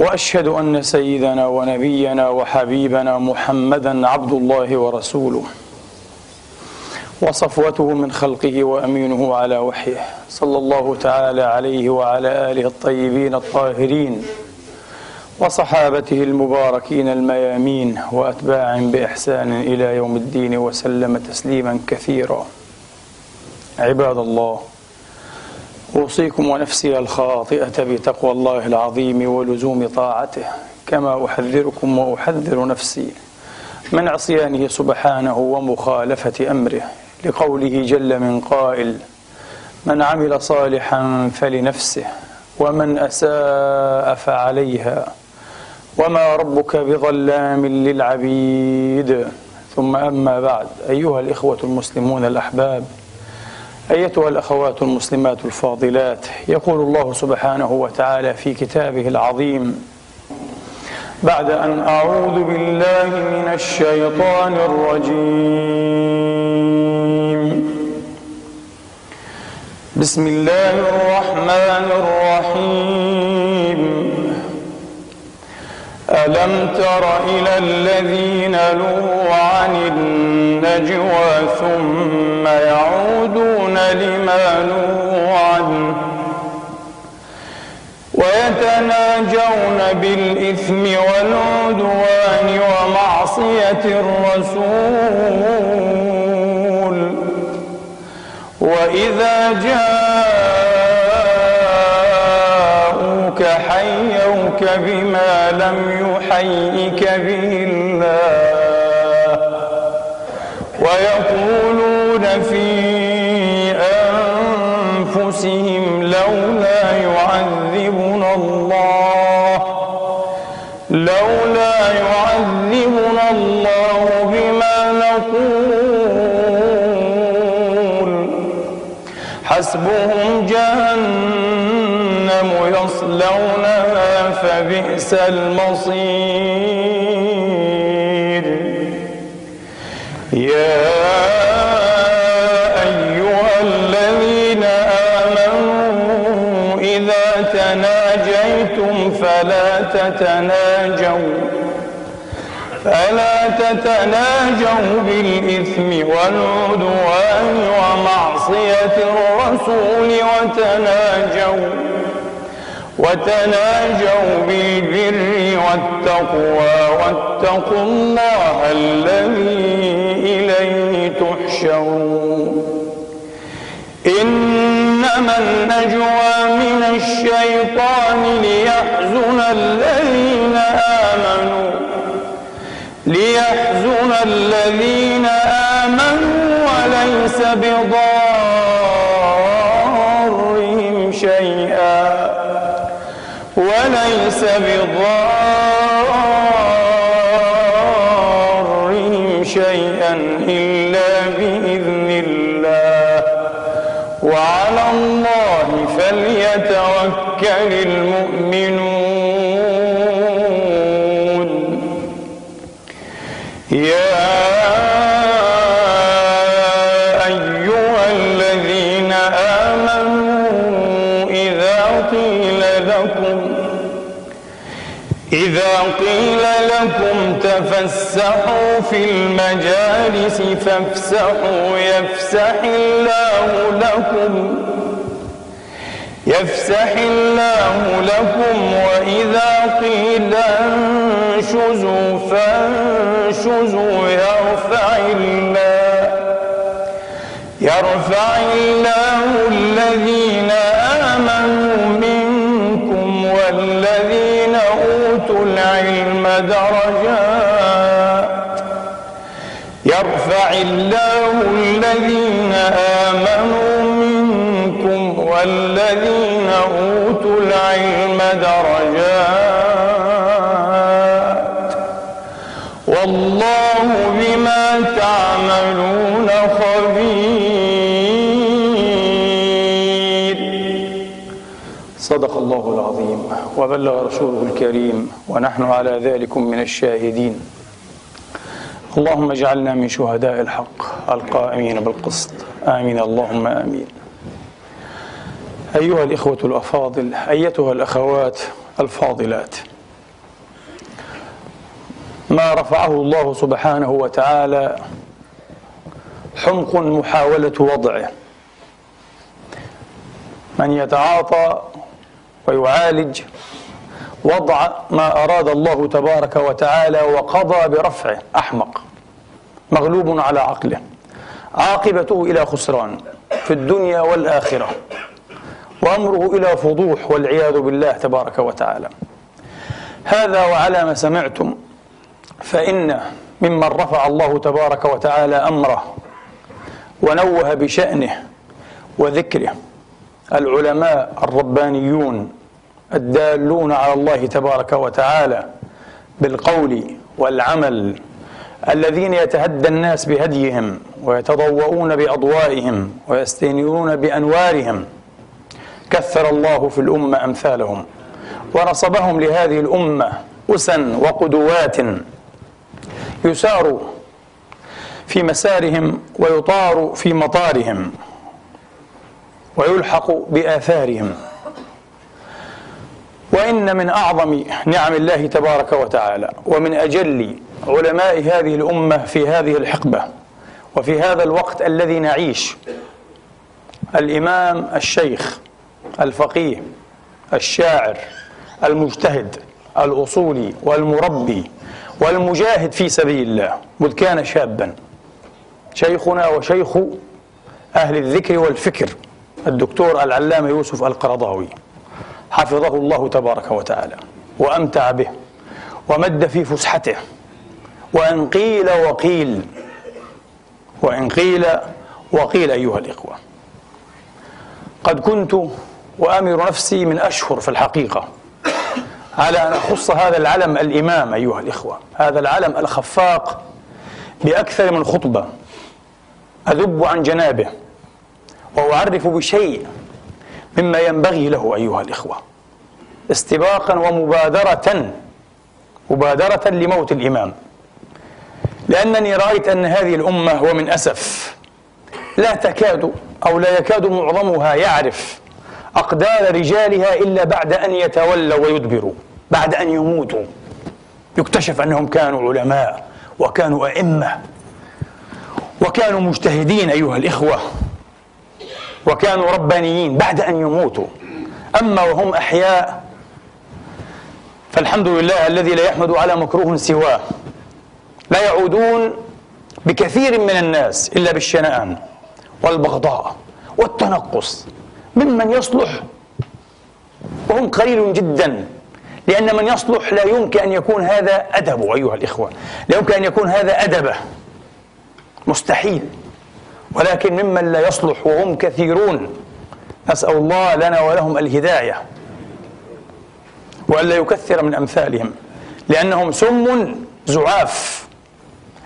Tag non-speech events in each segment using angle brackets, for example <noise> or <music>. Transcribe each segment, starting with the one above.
وأشهد أن سيدنا ونبينا وحبيبنا محمدا عبد الله ورسوله. وصفوته من خلقه وأمينه على وحيه. صلى الله تعالى عليه وعلى آله الطيبين الطاهرين. وصحابته المباركين الميامين واتباعهم بإحسان إلى يوم الدين وسلم تسليما كثيرا. عباد الله أوصيكم ونفسي الخاطئة بتقوى الله العظيم ولزوم طاعته كما أحذركم وأحذر نفسي من عصيانه سبحانه ومخالفة أمره لقوله جل من قائل من عمل صالحا فلنفسه ومن أساء فعليها وما ربك بظلام للعبيد. ثم أما بعد أيها الإخوة المسلمون الأحباب أيتها الأخوات المسلمات الفاضلات يقول الله سبحانه وتعالى في كتابه العظيم بعد أن أعوذ بالله من الشيطان الرجيم. بسم الله الرحمن الرحيم. ألم تر إلى الذين نهوا عن النجوى ثم يعودون لما نهوا عنه ويتناجون بالإثم والعدوان ومعصية الرسول. وإذا جاءوك حيوك بما لم يحيك به الله. في أنفسهم لولا يعذبنا الله لولا يعذبنا الله بما نقول. حسبهم جهنم يصلونها فبئس المصير. يا تناجيتم فلا تتناجوا فلا تتناجوا بالإثم والعدوان ومعصية الرسول وتناجوا وتناجوا بالبر والتقوى واتقوا الله الذي إليه تحشرون إنما النجوى من الشيطان ليحزن الذين آمنوا ليحزن الذين آمنوا وليس بضارهم شيئا وليس بضارهم شيئا إلا فليتوكل المؤمنون. يا أيها الذين آمنوا إذا قيل لكم إذا قيل لكم تفسحوا في المجالس فافسحوا يفسح الله لكم. يفسح الله لكم وإذا قيل انشزوا فانشزوا يرفع الله يرفع الله الذين آمنوا منكم والذين أوتوا العلم درجات يرفع الله الذين آمنوا والذين الذين أوتوا العلم درجات والله بما تعملون خبير. صدق الله العظيم وبلغ رسوله الكريم ونحن على ذلك من الشاهدين. اللهم اجعلنا من شهداء الحق القائمين بالقسط. آمين. اللهم آمين. أيها الإخوة الأفاضل أيتها الأخوات الفاضلات. ما رفعه الله سبحانه وتعالى حمق محاولة وضعه. من يتعاطى ويعالج وضع ما أراد الله تبارك وتعالى وقضى برفعه أحمق. مغلوب على عقله. عاقبته إلى خسران في الدنيا والآخرة. وأمره إلى فضوح والعياذ بالله تبارك وتعالى. هذا وعلى ما سمعتم فإن ممن رفع الله تبارك وتعالى أمره ونوه بشأنه وذكره العلماء الربانيون الدالون على الله تبارك وتعالى بالقول والعمل الذين يتهدى الناس بهديهم ويتضوؤون بأضوائهم ويستنيرون بأنوارهم كثر الله في الأمة أمثالهم ونصبهم لهذه الأمة أسا وقدوات يسار في مسارهم ويطار في مطارهم ويلحق بآثارهم. وإن من أعظم نعم الله تبارك وتعالى ومن أجل علماء هذه الأمة في هذه الحقبة وفي هذا الوقت الذي نعيش الإمام الشيخ الفقيه الشاعر المجتهد الأصولي والمربي والمجاهد في سبيل الله مذ كان شابا. شيخنا وشيخ أهل الذكر والفكر الدكتور العلامة يوسف القرضاوي. حفظه الله تبارك وتعالى وأمتع به ومد في فسحته وإن قيل وقيل وإن قيل وقيل أيها الإخوة. قد كنت وآمر نفسي من أشهر في الحقيقة على أن أخص هذا العلم الإمام أيها الإخوة هذا العلم الخفاق بأكثر من خطبة أذب عن جنابه وأعرف بشيء مما ينبغي له أيها الإخوة استباقا ومبادرة مبادرة لموت الإمام. لأنني رأيت أن هذه الأمة ومن أسف لا تكاد أو لا يكاد معظمها يعرف أقدار رجالها إلا بعد أن يتولوا ويدبروا بعد أن يموتوا. يكتشف أنهم كانوا علماء وكانوا أئمة وكانوا مجتهدين أيها الإخوة وكانوا ربانيين بعد أن يموتوا. أما وهم أحياء فالحمد لله الذي لا يحمد على مكروه سواه. لا يعودون بكثير من الناس إلا بالشنآن والبغضاء والتنقص. ممن يصلح. وهم قليل جدا. لأن من يصلح لا يمكن أن يكون هذا أدبه أيها الإخوة. لا يمكن أن يكون هذا أدبه مستحيل. ولكن ممن لا يصلح وهم كثيرون نسأل الله لنا ولهم الهداية. وألا يكثر من أمثالهم. لأنهم سم زعاف.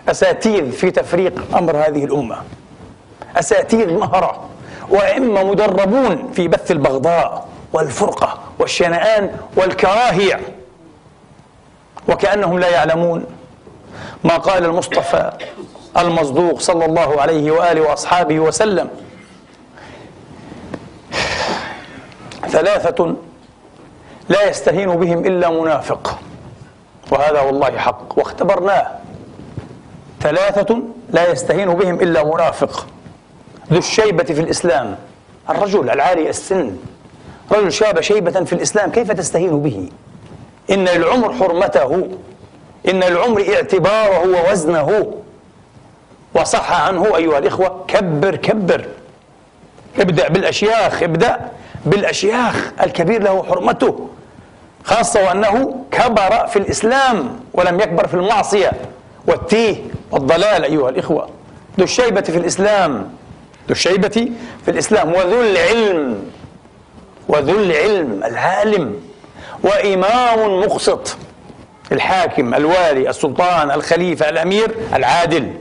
أساتيذ في تفريق أمر هذه الأمة. أساتيذ مهرة. وأئمة مدربون في بث البغضاء والفرقة والشنآن والكراهية. وكأنهم لا يعلمون ما قال المصطفى المصدوق صلى الله عليه وآله وأصحابه وسلم. ثلاثة لا يستهين بهم إلا منافق. وهذا والله حق. واختبرناه. ثلاثة لا يستهين بهم إلا منافق. ذو الشيبة في الإسلام الرجل العاري السن. رجل شاب شيبة في الإسلام كيف تستهين به؟ إن العمر حرمته إن العمر اعتباره ووزنه. وصح عنه أيها الإخوة كبر كبر. ابدأ بالأشياخ ابدأ بالأشياخ الكبير له حرمته. خاصة وأنه كبر في الإسلام ولم يكبر في المعصية. والتيه والضلال أيها الإخوة. ذو الشيبة في الإسلام ذو الشيبة في الإسلام. وذو العلم وذو العلم العالم وإمام مقسط الحاكم الوالي السلطان الخليفة الأمير العادل.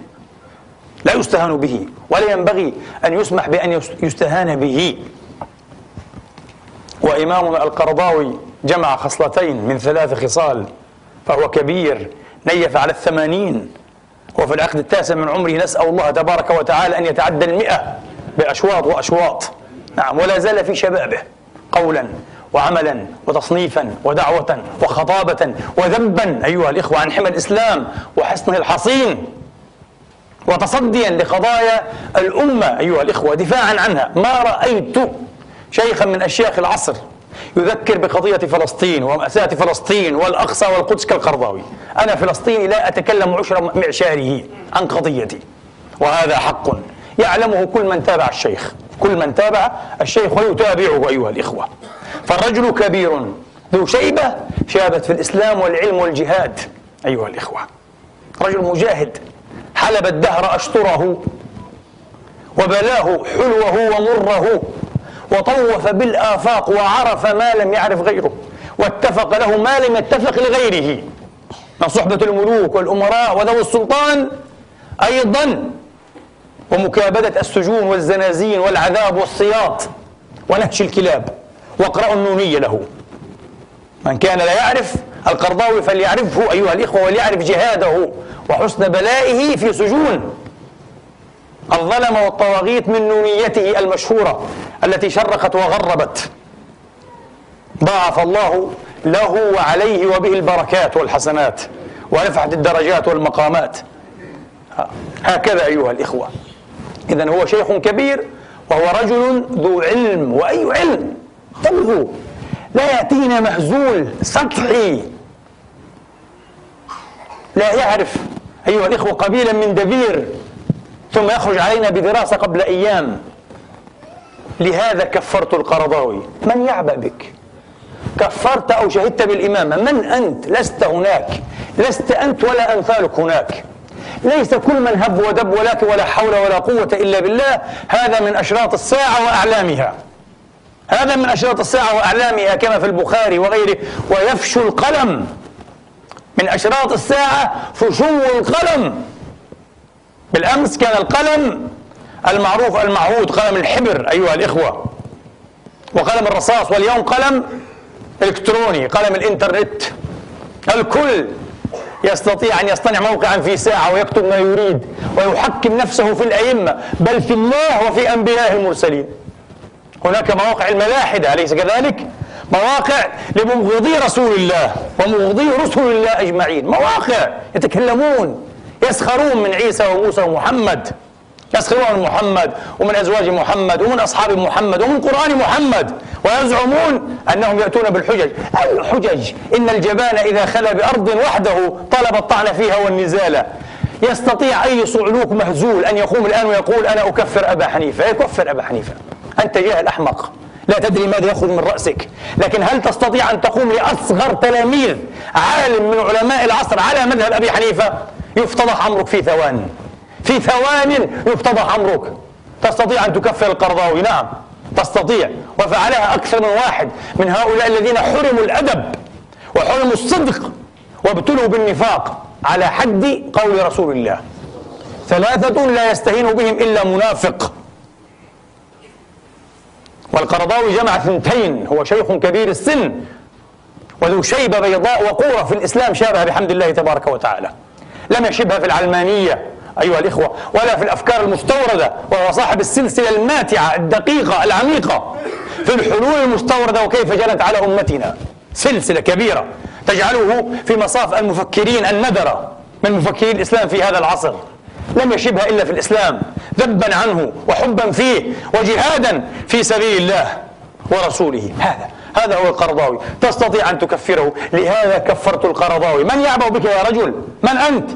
لا يستهان به ولا ينبغي أن يسمح بأن يستهان به. وإمامنا القرضاوي جمع خصلتين من ثلاث خصال فهو كبير نيف على الثمانين. وفي العقد التاسع من عمره نسأل الله تبارك وتعالى أن يتعدى المئة بأشواط وأشواط. نعم ولا زال في شبابه قولا وعملا وتصنيفا ودعوة وخطابة وذبا أيها الإخوة عن حمى الإسلام وحصنه الحصين وتصديا لقضايا الأمة أيها الإخوة دفاعا عنها. ما رأيت شيخا من أشياخ العصر يذكر بقضية فلسطين ومأساة فلسطين والأقصى والقدس كالقرضاوي. أنا فلسطيني لا أتكلم عشر معشاره عن قضيتي. وهذا حق يعلمه كل من تابع الشيخ. كل من تابع الشيخ ويتابعه أيها الإخوة. فالرجل كبير ذو شيبة شابت في الإسلام والعلم والجهاد أيها الإخوة. رجل مجاهد حلب الدهر أشطره وبلاه حلوة ومره وطوف بالآفاق وعرف ما لم يعرف غيره واتفق له ما لم يتفق لغيره. من صحبة الملوك والأمراء وذوي السلطان أيضا ومكابدة السجون والزنازين والعذاب والسياط ونهش الكلاب واقرأوا النونية له. من كان لا يعرف القرضاوي فليعرفه أيها الإخوة وليعرف جهاده وحسن بلائه في سجون. الظلم والطواغيت من نونيته المشهورة التي شرقت وغربت. ضاعف الله له وعليه وبه البركات والحسنات ورفعت الدرجات والمقامات. هكذا أيها الإخوة. إذا هو شيخ كبير وهو رجل ذو علم وأي علم؟ انتبهوا لا يأتينا مهزول سطحي. لا يعرف أيها الإخوة قبيلا من دبير. ثم يخرج علينا بدراسة قبل أيام. لهذا كفرت القرضاوي. من يعبأ بك؟ كفرت أو شهدت بالإمامة؟ من أنت؟ لست هناك. لست أنت ولا أمثالك هناك. ليس كل من هب ودب ولكن ولا حول ولا قوة إلا بالله. هذا من أشراط الساعة وأعلامها. هذا من أشراط الساعة وأعلامها كما في البخاري وغيره. ويفشو القلم. من أشراط الساعة فشو القلم. بالأمس كان القلم المعروف المعهود قلم الحبر أيها الإخوة. وقلم الرصاص واليوم قلم إلكتروني قلم الإنترنت. الكل يستطيع أن يصطنع موقعا في ساعة ويكتب ما يريد ويحكم نفسه في الأئمة بل في الله وفي أنبيائه المرسلين. هناك مواقع الملاحدة أليس كذلك؟ مواقع لمبغضي رسول الله ومبغضي رسل الله أجمعين. مواقع يتكلمون. يسخرون من عيسى وموسى ومحمد. يسخرون من محمد ومن أزواج محمد ومن أصحاب محمد ومن قرآن محمد. ويزعمون أنهم يأتون بالحجج. أي حجج إن الجبان إذا خلى بأرض وحده طلب الطعن فيها والنزال. يستطيع أي صعلوك مهزول أن يقوم الآن ويقول أنا أكفر أبا حنيفة. يكفر أبا حنيفة. أنت جاهل أحمق لا تدري ماذا يخرج من رأسك. لكن هل تستطيع أن تقوم لأصغر تلاميذ عالم من علماء العصر على مذهب أبي حنيفة؟ يفتضح أمرك في ثوان في ثوان يفتضح أمرك. تستطيع أن تكفر القرضاوي. نعم تستطيع. وفعلها أكثر من واحد من هؤلاء الذين حرموا الأدب وحرموا الصدق وابتلوا بالنفاق على حد قول رسول الله. ثلاثة لا يستهين بهم إلا منافق. والقرضاوي جمع ثنتين هو شيخ كبير السن وذو شيبة بيضاء وقورة في الإسلام شابه بحمد الله تبارك وتعالى. لم يشبها في العلمانية أيها الإخوة ولا في الأفكار المستوردة وهو صاحب السلسلة الماتعة الدقيقة العميقة في الحلول المستوردة وكيف جنت على أمتنا. سلسلة كبيرة تجعله في مصاف المفكرين الندرة من مفكري الإسلام في هذا العصر. لم يشبها إلا في الإسلام ذبا عنه وحبا فيه وجهادا في سبيل الله ورسوله. هذا هذا هو القرضاوي. تستطيع أن تكفره. لهذا كفرت القرضاوي. من يعبأ بك يا رجل؟ من أنت؟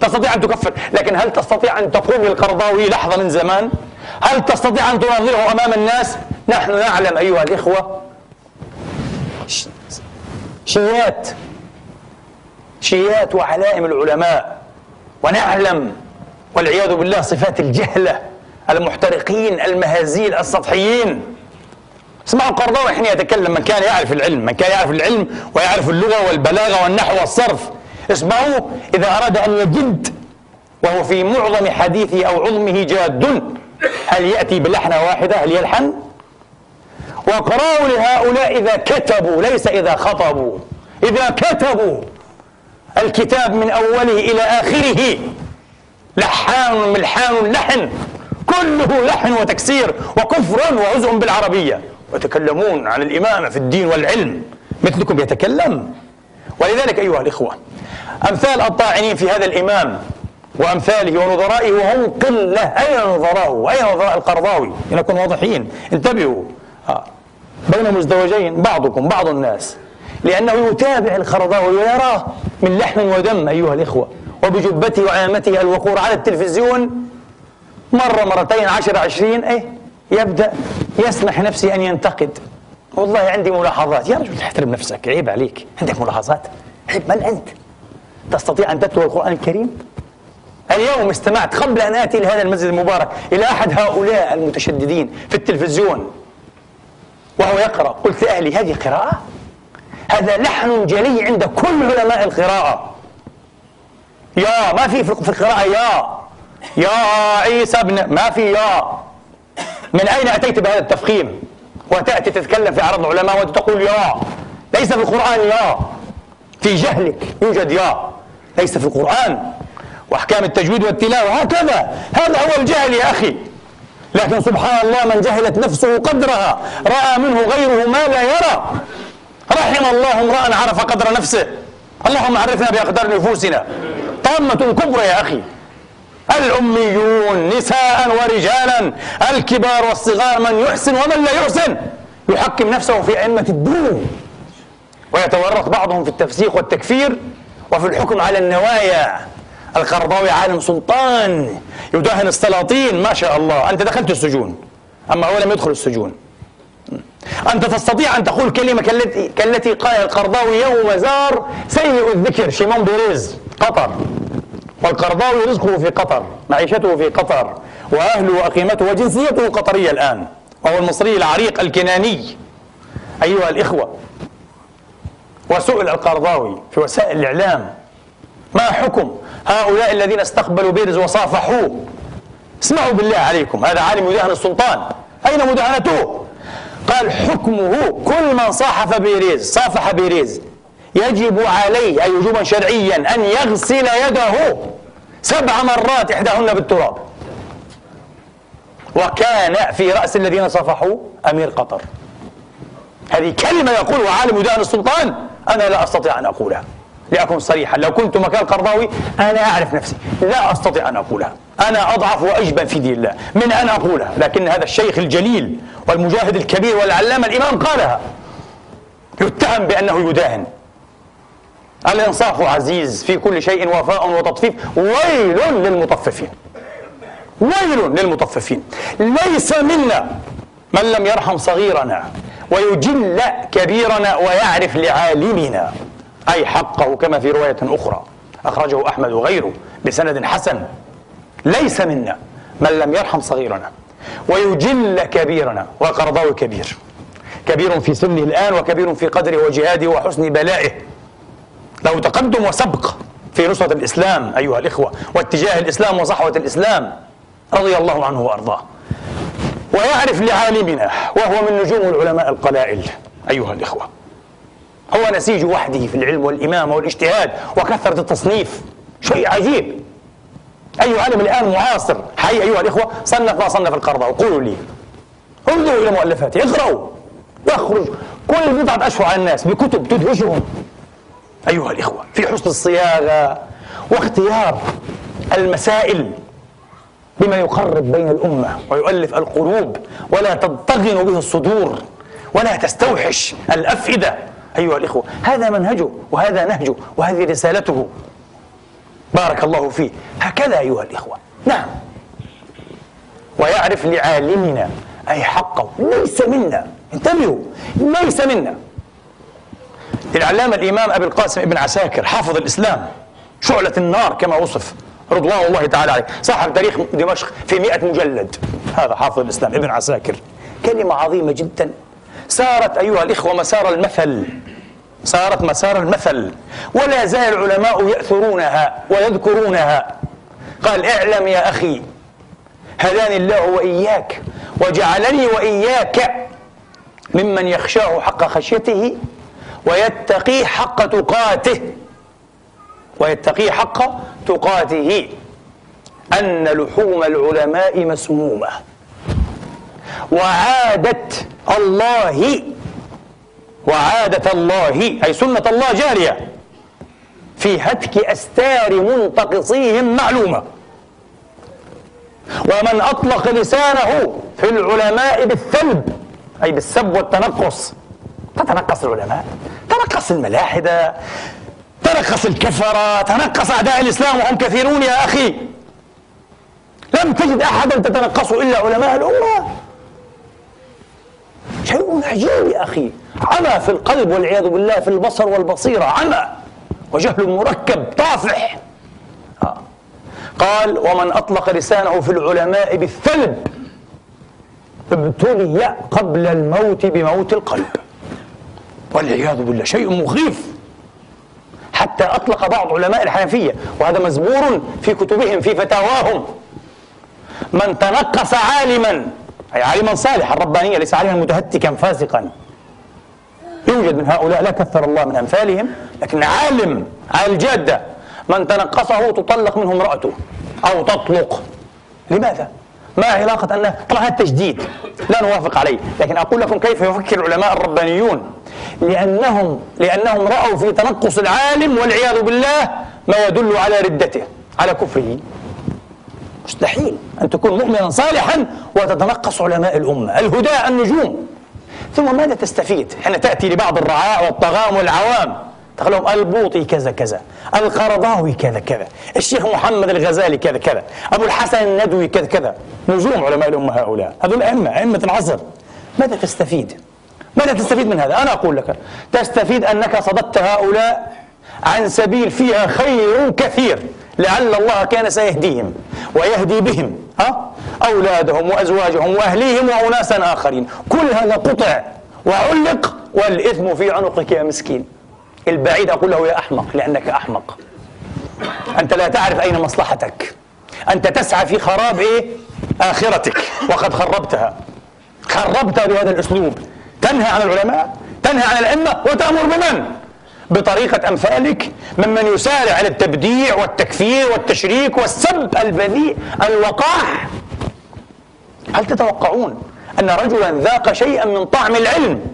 تستطيع أن تكفر. لكن هل تستطيع أن تقوم للقرضاوي لحظة من زمان؟ هل تستطيع أن تناظره أمام الناس؟ نحن نعلم أيها الإخوة. شيات. شيات وعلائم العلماء. ونعلم والعياذ بالله صفات الجهلة المحترقين المهازيل السطحيين. اسمعوا القرضاوي حين يتكلم من كان يعرف العلم من كان يعرف العلم ويعرف اللغة والبلاغة والنحو والصرف. اسمعوا إذا أراد أن يجد وهو في معظم حديثه أو عظمه جاد هل يأتي بلحنة واحدة؟ هل يلحن؟ واقرأوا لهؤلاء إذا كتبوا ليس إذا خطبوا إذا كتبوا الكتاب من أوله إلى آخره. لحان ملحان لحن كله لحن وتكسير وكفر وعزء بالعربية. ويتكلمون عن الإمامة في الدين والعلم مثلكم يتكلم. ولذلك أيها الإخوة أمثال الطاعنين في هذا الإمام وأمثاله ونظرائه وهم قلة. أين نظراءه أين نظراء القرضاوي؟ لنكون واضحين. انتبهوا. آه. بين مزدوجين بعضكم بعض الناس. لأنه يتابع القرضاوي ويراه من لحم ودم أيها الإخوة. وبجبته وعامته الوقور على التلفزيون مرة مرتين عشر عشرين إيه؟ يبدأ يسمح نفسه أن ينتقد. والله عندي ملاحظات. يا رجل احترم نفسك عيب عليك. عندك ملاحظات؟ عيب من أنت؟ تستطيع أن تتلو القرآن الكريم؟ اليوم استمعت قبل أن آتي إلى هذا المسجد المبارك إلى أحد هؤلاء المتشددين في التلفزيون وهو يقرأ. قلت لأهلي هذه قراءة؟ هذا لحن جلي عند كل علماء القراءة. يا ما في في القراءة يا. يا عيسى ابن ما في يا. من أين أتيت بهذا التفخيم؟ وتأتي تتكلم في عرض العلماء وتقول يا ليس في القرآن يا. في جهلك يوجد يا. ليس في القرآن. وأحكام التجويد والتلاوة هكذا. هذا هو الجهل يا أخي. لكن سبحان الله من جهلت نفسه قدرها رأى منه غيره ما لا يرى. رحم الله امرأ عرف قدر نفسه. اللهم عرفنا بأقدار نفوسنا. طامة كبرى يا أخي. الأميون نساء ورجالا الكبار والصغار من يحسن ومن لا يحسن. يحكم نفسه في أئمة الدين. ويتورط بعضهم في التفسيق والتكفير وفي الحكم على النوايا. القرضاوي عالم سلطان يداهن السلاطين. ما شاء الله. أنت دخلت السجون. أما هو لم يدخل السجون. أنت تستطيع أن تقول كلمة كالتي قال القرضاوي يوم زار سيء الذكر. شيمون بيريز قطر. والقرضاوي رزقه في قطر معيشته في قطر وأهله وأقيمته وجنسيته قطرية الآن وهو المصري العريق الكناني. أيها الإخوة وسئل القرضاوي في وسائل الإعلام ما حكم هؤلاء الذين استقبلوا بيرز وصافحوه؟ اسمعوا بالله عليكم هذا عالم يداهن السلطان. أين مداهنته؟ قال حكمه كل من صافح بيريز صافح بيريز يجب عليه أي وجوبا شرعيا أن يغسل يده سبع مرات إحداهن بالتراب. وكان في رأس الذين صافحوا أمير قطر. هذه كلمة يقولها عالم داهن السلطان. أنا لا أستطيع أن أقولها. لأكون صريحا. لو كنت مكان القرضاوي أنا أعرف نفسي. لا أستطيع أن أقولها. أنا أضعف وأجبن في دين الله. من أن أقولها. لكن هذا الشيخ الجليل والمجاهد الكبير والعلامة الإمام قالها. يتهم بأنه يداهن. الإنصاف عزيز في كل شيء وفاء وتطفيف. ويل للمطففين. ويل للمطففين. ليس منا من لم يرحم صغيرنا ويجل كبيرنا ويعرف لعالمنا. أي حقه كما في رواية أخرى. أخرجه أحمد وغيره بسند حسن. ليس منا من لم يرحم صغيرنا ويجل كبيرنا وقرضاوي كبير. كبير في سنه الآن وكبير في قدره وجهاده وحسن بلائه. له تقدم وسبق في نصرة الإسلام أيها الإخوة واتجاه الإسلام وصحوة الإسلام رضي الله عنه وأرضاه. ويعرف لعالمنا وهو من نجوم العلماء القلائل أيها الإخوة. هو نسيج وحده في العلم والإمامة والاجتهاد وكثرة التصنيف. شيء عجيب. أي عالم الآن معاصر. حي أيها الإخوة صنف ما صنف القرضاوي. قولوا لي. انظروا إلى مؤلفاته اقرأوا. يخرج كل بضعة أشهر على الناس بكتب تدهشهم. أيها الإخوة في حسن الصياغة واختيار المسائل بما يقرب بين الأمة ويؤلف القلوب ولا تضطغن به الصدور ولا تستوحش الأفئدة. أيها الإخوة هذا منهجه وهذا نهجه وهذه رسالته. بارك الله فيه. هكذا أيها الإخوة. نعم. ويعرف لعالمنا أي حقه. ليس منا. انتبهوا. ليس منا. العلامة الإمام أبي القاسم ابن عساكر حافظ الإسلام شعلة النار كما وصف رضوان الله تعالى عليه. صاحب تاريخ دمشق في مئة مجلد. هذا حافظ الإسلام ابن عساكر. كلمة عظيمة جدا. سارت أيها الإخوة مسار المثل. صارت مسار المثل. ولا زال العلماء يأثرونها ويذكرونها. قال اعلم يا أخي هداني الله وإياك وجعلني وإياك ممن يخشاه حق خشيته ويتقي حق تقاته. ويتقي حق تقاته. أن لحوم العلماء مسمومة. وعادة الله وعادة الله أي سنة الله جارية. في هتك أستار منتقصيهم معلومة. ومن أطلق لسانه في العلماء بالثلب أي بالسب والتنقص. تتنقص العلماء. تنقص الملاحدة تنقص الكفرة تنقص أعداء الإسلام وهم كثيرون يا أخي. لم تجد أحدا تتنقصه إلا علماء الأمة. شيء عجيب يا أخي. عمى في القلب والعياذ بالله في البصر والبصيرة عمى. وجهل مركب طافح. قال ومن أطلق لسانه في العلماء بالثلب ابتلي قبل الموت بموت القلب. والعياذ بالله شيء مخيف. حتى أطلق بعض علماء الحنفية وهذا مزبور في كتبهم في فتاواهم. من تنقص عالما أي عالما صالحا ربانيا ليس عالما متهتكا فاسقا. يوجد من هؤلاء لا كثر الله من أمثالهم لكن عالم على الجادة من تنقصه تطلق منه امرأته أو تطلق. لماذا؟ ما علاقة أن طبعا هذا تجديد. لا نوافق عليه. لكن أقول لكم كيف يفكر العلماء الربانيون. لأنهم لأنهم رأوا في تنقص العالم والعياذ بالله ما يدل على ردته على كفره. مستحيل أن تكون مؤمنا صالحا وتتنقص علماء الأمة. الهدى النجوم. ثم ماذا تستفيد؟ حين تأتي لبعض الرعاع والطغام والعوام. تقول لهم البوطي كذا كذا القرضاوي كذا كذا الشيخ محمد الغزالي كذا كذا أبو الحسن الندوي كذا كذا نجوم علماء الأمة هؤلاء هذول أئمة أئمة العصر. ماذا تستفيد؟ ماذا تستفيد من هذا؟ أنا أقول لك تستفيد أنك صددت هؤلاء عن سبيل فيها خير كثير لعل الله كان سيهديهم ويهدي بهم ها؟ أولادهم وأزواجهم وأهليهم وأناسا آخرين. كل هذا قطع وعلق والإثم في عنقك يا مسكين. البعيد أقول له يا أحمق لأنك أحمق. أنت لا تعرف أين مصلحتك. أنت تسعى في خراب إيه؟ آخرتك. وقد خربتها. خربتها بهذا الأسلوب. تنهى عن العلماء تنهى عن الأئمة وتأمر بمن؟ بطريقة أمثالك ممن يسارع إلى التبديع والتكفير والتشريك والسب البذيء الوقاح. هل تتوقعون أن رجلا ذاق شيئا من طعم العلم؟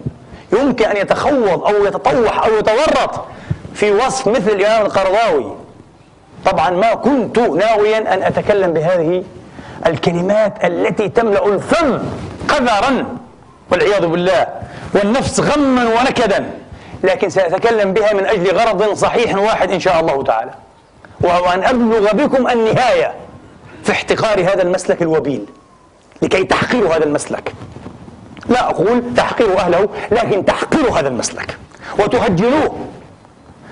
يمكن أن يتخوض أو يتطوح أو يتورط في وصف مثل الإمام القرضاوي. طبعا ما كنت ناويا أن أتكلم بهذه الكلمات التي تملأ الفم قذرا والعياذ بالله والنفس غما ونكدا لكن سأتكلم بها من أجل غرض صحيح واحد إن شاء الله تعالى وهو أن أبلغ بكم النهاية في احتقار هذا المسلك الوبيل لكي تحقروا هذا المسلك. لا أقول تحقروا أهله لكن تحقروا هذا المسلك. وتهجروه.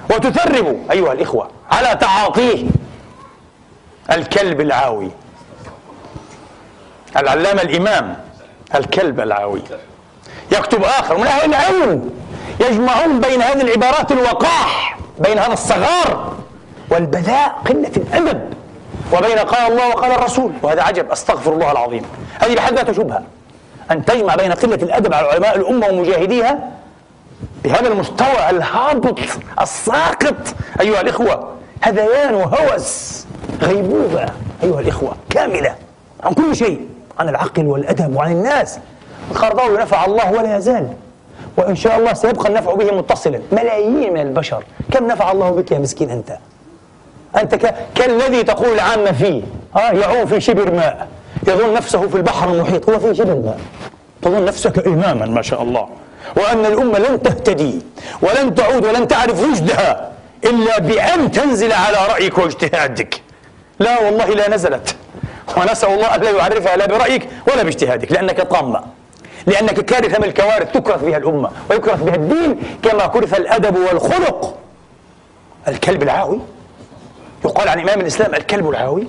وتثربوا أيها الإخوة على تعاطيه. الكلب العاوي. العلامة الإمام الكلب العاوي. يكتب آخر من أهل العلم يجمعون بين هذه العبارات الوقاح بين هذا الصغار والبذاء قلة الأدب وبين قال الله وقال الرسول وهذا عجب أستغفر الله العظيم. هذه بحد ذاتها شبهة. أن تجمع بين قلة الأدب على علماء الأمة ومجاهديها بهذا المستوى الهابط الساقط أيها الإخوة. هذيان وهوس غيبوبة أيها الإخوة كاملة عن كل شيء عن العقل والأدب وعن الناس. الخرضاوي نفع الله ولا يزال وإن شاء الله سيبقى النفع به متصلا. ملايين من البشر. كم نفع الله بك يا مسكين أنت؟ أنت ك... كالذي تقول العامة فيه. آه يعوم في شبر ماء. يظن نفسه في البحر المحيط. هو في شبر ماء تظن نفسك إماما ما شاء الله. وأن الأمة لن تهتدي ولن تعود ولن تعرف رشدها إلا بأن تنزل على رأيك واجتهادك. لا والله لا نزلت. ونسأل الله أن لا يعرفها لا برأيك ولا باجتهادك لأنك طامة. لأنك كارثة من الكوارث تكرث بها الأمة ويكرث بها الدين كما كرث الأدب والخلق. الكلب العاوي. يقال عن إمام الإسلام الكلب العاوي.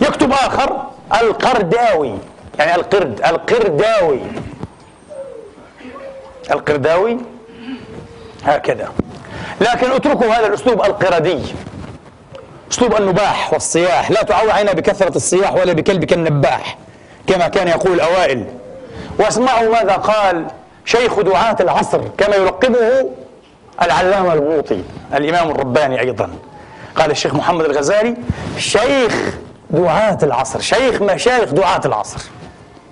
يكتب آخر القرداوي. يعني القرد القرداوي. القرداوي؟ هكذا. لكن اتركوا هذا الأسلوب القردي. أسلوب النباح والصياح. لا تعوى عينا بكثرة الصياح ولا بكلبك النباح كما كان يقول الأوائل واسمعوا ماذا قال شيخ دعاة العصر كما يلقبه العلامة البوطي الإمام الرباني أيضا. قال الشيخ محمد الغزالي شيخ دعاة العصر. شيخ مشايخ دعاة العصر.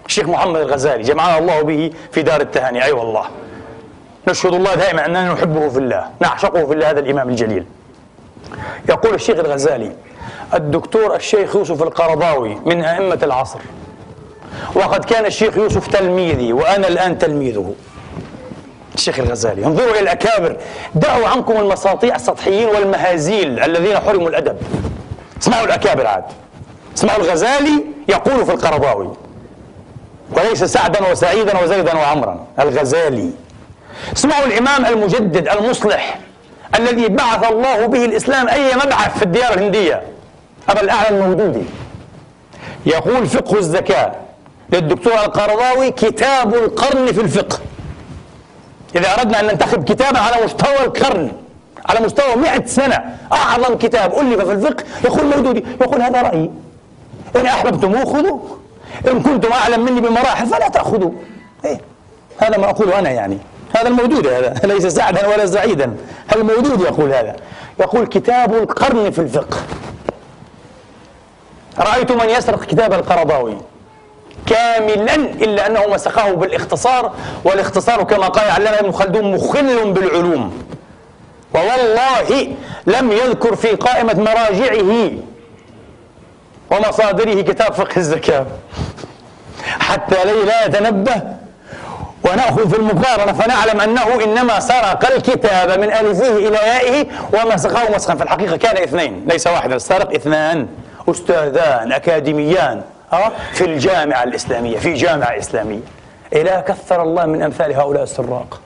الشيخ محمد الغزالي جمعنا الله به في دار التهاني. أي أيوة والله. نشهد الله دائما أننا نحبه في الله نعشقه في الله هذا الإمام الجليل. يقول الشيخ الغزالي الدكتور الشيخ يوسف القرضاوي من أئمة العصر وقد كان الشيخ يوسف تلميذي وأنا الآن تلميذه. الشيخ الغزالي انظروا إلى الأكابر دعوا عنكم المساطيع السطحيين والمهازيل الذين حرموا الأدب. اسمعوا الأكابر عاد. اسمعوا الغزالي يقول في القرضاوي وليس سعدا وسعيدا وزيدا وعمرا الغزالي. اسمعوا الإمام المجدد المصلح الذي بعث الله به الإسلام أي مبعث في الديار الهندية أبا الأعلى المودودي يقول فقه الزكاة. للدكتور القرضاوي كتاب القرن في الفقه. إذا أردنا أن ننتخب كتابا على مستوى القرن على مستوى مئة سنة أعظم كتاب ألف في الفقه يقول مودودي يقول هذا رأيي. إن أحببتم خذوا إن كنتم أعلم مني بمراحل فلا تأخذوا. إيه؟ هذا ما أقوله أنا يعني. هذا الموجود هذا. <laughs> ليس سعدا ولا سعيدا. الموجود يقول هذا. يقول كتاب القرن في الفقه. رأيت من يسرق كتاب القرضاوي. كاملا إلا أنه مسخه بالاختصار والاختصار كما قال علامة ابن خلدون مخل بالعلوم. ووالله لم يذكر في قائمة مراجعه ومصادره كتاب فقه الزكاة. حتى لا يتنبه ونأخذ في المقارنة فنعلم أنه إنما سرق الكتاب من ألفه إلى يائه ومسخه مسخا. في الحقيقة كان اثنين ليس واحدا سرق اثنان. أستاذان أكاديميان في الجامعة الإسلامية في جامعة إسلامية. إلى كثر الله من أمثال هؤلاء السراق.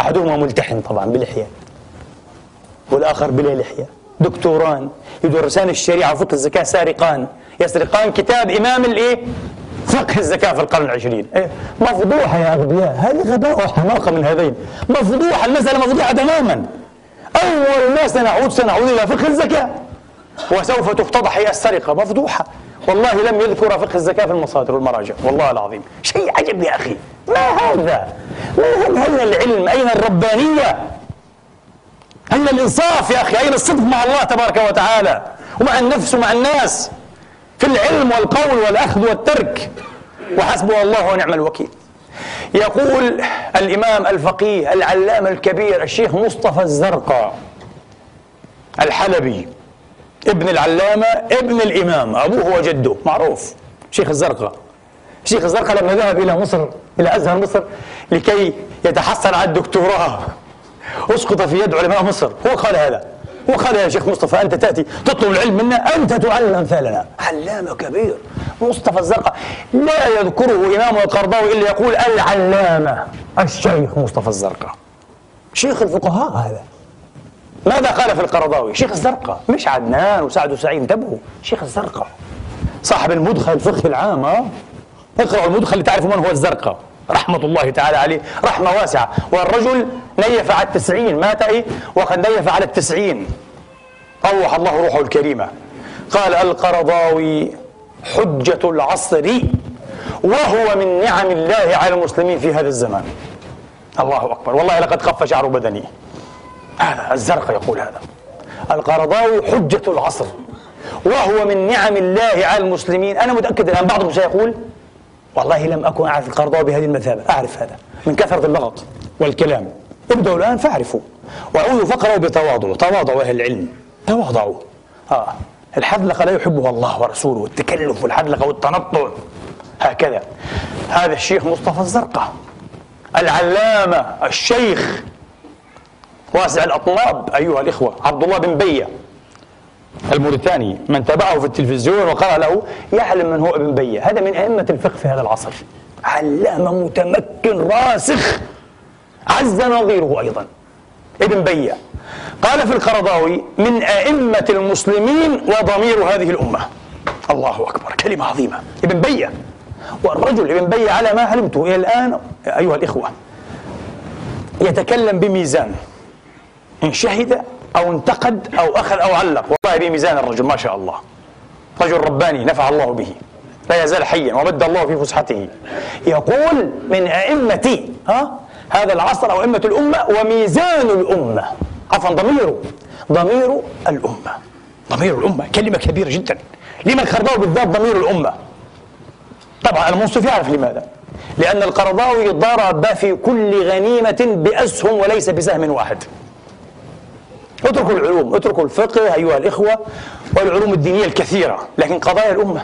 أحدهما ملتحن طبعا بلحية والآخر بلا لحية. دكتوران يدرسان الشريعة وفقه الزكاة سارقان. يسرقان كتاب إمام الإيه؟ فقه الزكاة في القرن العشرين. إيه؟ مفضوحة يا أغبياء. هذه غباء وحماقة من هذين. مفضوحة المسألة مفضوحة تماما. أول ما سنعود سنعود إلى فقه الزكاة. وسوف تفتضح هي السرقة. مفضوحة. والله لم يذكر فقه الزكاة في المصادر والمراجع. والله العظيم. شيء عجب يا أخي. ما هذا؟ ما أين العلم أين الربانية؟ أين الإنصاف يا أخي أين الصدق مع الله تبارك وتعالى؟ ومع النفس ومع الناس. في العلم والقول والأخذ والترك. وحسبه الله ونعم الوكيل. يقول الإمام الفقيه العلامة الكبير الشيخ مصطفى الزرقاء الحلبي ابن العلامة ابن الإمام أبوه وجده معروف شيخ الزرقاء. شيخ الزرقاء لما ذهب إلى مصر إلى أزهر مصر لكي يتحصل على الدكتوراه. اسقط في يد علماء مصر. هو قال هذا. هو قال يا شيخ مصطفى أنت تأتي تطلب العلم منا أنت تعلم أمثالنا. علامة كبير. مصطفى الزرقاء. لا يذكره إمام القرضاوي إلا يقول العلامة. الشيخ مصطفى الزرقاء. شيخ الفقهاء هذا. ماذا قال في القرضاوي؟ شيخ الزرقاء. مش عدنان وسعد وسعيد انتبهوا. شيخ الزرقاء. صاحب المدخل الفقهي العام اقرأوا المدخل لتعرفوا من هو الزرقاء. رحمة الله تعالى عليه رحمة واسعة. والرجل نيف على التسعين مات إيه وقد نيف على التسعين. روح الله روحه الكريمة. قال القرضاوي حجة العصر وهو من نعم الله على المسلمين في هذا الزمان. الله أكبر. والله لقد خف شعر بدني. هذا الزرق يقول هذا. القرضاوي حجة العصر وهو من نعم الله على المسلمين. أنا متأكد الآن بعضهم سيقول والله لم أكن أعرف القرضاوي بهذه المثابة أعرف هذا من كثرة اللغط والكلام. ابدأوا الآن فاعرفوا وعودوا فقروا بتواضع تواضعوا أهل العلم تواضعوا. آه. الحذلقة لا يحبها الله ورسوله التكلف والحذلقة والتنطع. هكذا. هذا الشيخ مصطفى الزرقاء العلامة الشيخ واسع الأطناب أيها الإخوة عبد الله بن بية. الموريتاني من تابعه في التلفزيون وقرأ له يعلم من هو ابن بية هذا من أئمة الفقه في هذا العصر. علامة متمكن راسخ. عز نظيره أيضا. ابن بية قال في القرضاوي من أئمة المسلمين وضمير هذه الأمة. الله أكبر. كلمة عظيمة. ابن بية والرجل ابن بية على ما علمت إلى الآن أيها الإخوة يتكلم بميزان. إن شهد أو انتقد أو أخذ أو علق. والله بميزان الرجل ما شاء الله. رجل رباني نفع الله به. لا يزال حيا ومد الله في فسحته. يقول من أئمة ها هذا العصر أو أئمة الأمة وميزان الأمة. عفوا ضميره ضمير الأمة. ضمير الأمة كلمة كبيرة جدا. لما القرضاوي بالذات ضمير الأمة؟ طبعا المنصف يعرف لماذا. لأن القرضاوي ضرب في كل غنيمة بأسهم وليس بسهم واحد. اتركوا العلوم اتركوا الفقه أيها الإخوة والعلوم الدينية الكثيرة لكن قضايا الأمة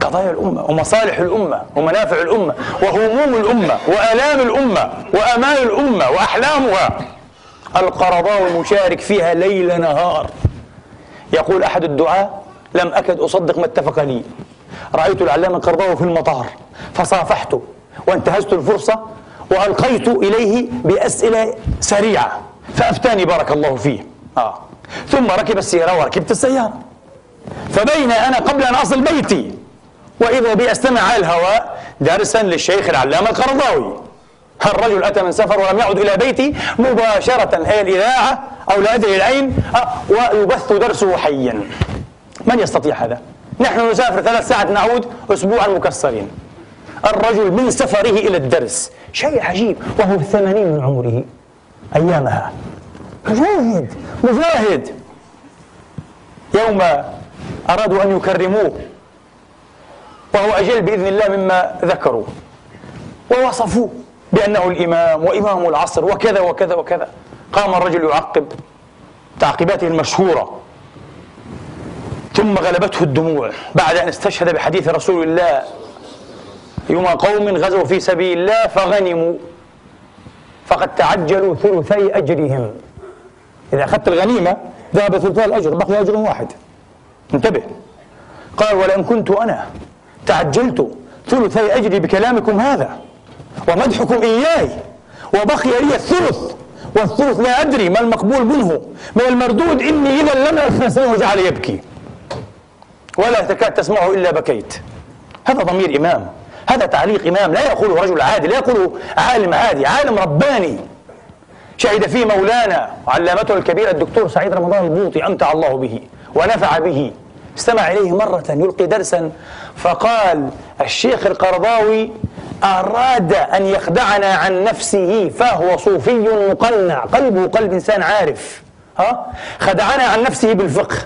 قضايا الأمة ومصالح الأمة ومنافع الأمة وهموم الأمة وآلام الأمة وآمال الأمة وأحلامها. القرضاوي مشارك فيها ليل نهار. يقول أحد الدعاة لم أكد أصدق ما اتفق لي. رأيت العلامة القرضاوي في المطار فصافحته وانتهزت الفرصة وألقيت إليه بأسئلة سريعة. فأفتاني بارك الله فيه. آه. ثم ركب السيارة وركبت السيارة. فبين أنا قبل أن أصل بيتي. وإذا بي أستمع على الهواء درسا للشيخ العلامة القرضاوي. الرجل أتى من سفر ولم يعد إلى بيتي؟ مباشرة هي الإذاعة أو لا أدري العين. آه، ويبث درسه حيا. من يستطيع هذا؟ نحن نسافر ثلاث ساعات نعود أسبوعا مكسرين. الرجل من سفره إلى الدرس. شيء عجيب وهو الثمانين من عمره. أيامها. مجاهد مجاهد. يوم أرادوا أن يكرموه وهو أجل بإذن الله مما ذكروا. ووصفوه بأنه الإمام وإمام العصر وكذا وكذا وكذا. قام الرجل يعقب تعقيباته المشهورة. ثم غلبته الدموع بعد أن استشهد بحديث رسول الله يوم قوم غزوا في سبيل الله فغنموا. فقد تعجلوا ثلثي أجرهم. إذا أخذت الغنيمة ذهب ثلثي الأجر بقي أجر واحد. انتبه. قال ولئن كنت أنا تعجلت ثلثي أجري بكلامكم هذا ومدحكم إياي وبقي لي الثلث والثلث لا أدري ما المقبول منه من المردود إني إذا لم أفنسه وجعل يبكي. ولا تكاد تسمعه إلا بكيت. هذا ضمير إمام. هذا تعليق إمام لا يقوله رجل عادي لا يقوله عالم عادي عالم رباني. شهد فيه مولانا وعلامته الكبير الدكتور سعيد رمضان البوطي أمتع الله به ونفع به. استمع إليه مرة يلقي درسا فقال الشيخ القرضاوي أراد أن يخدعنا عن نفسه فهو صوفي مقنع قلبه قلب إنسان عارف. ها؟ خدعنا عن نفسه بالفقه.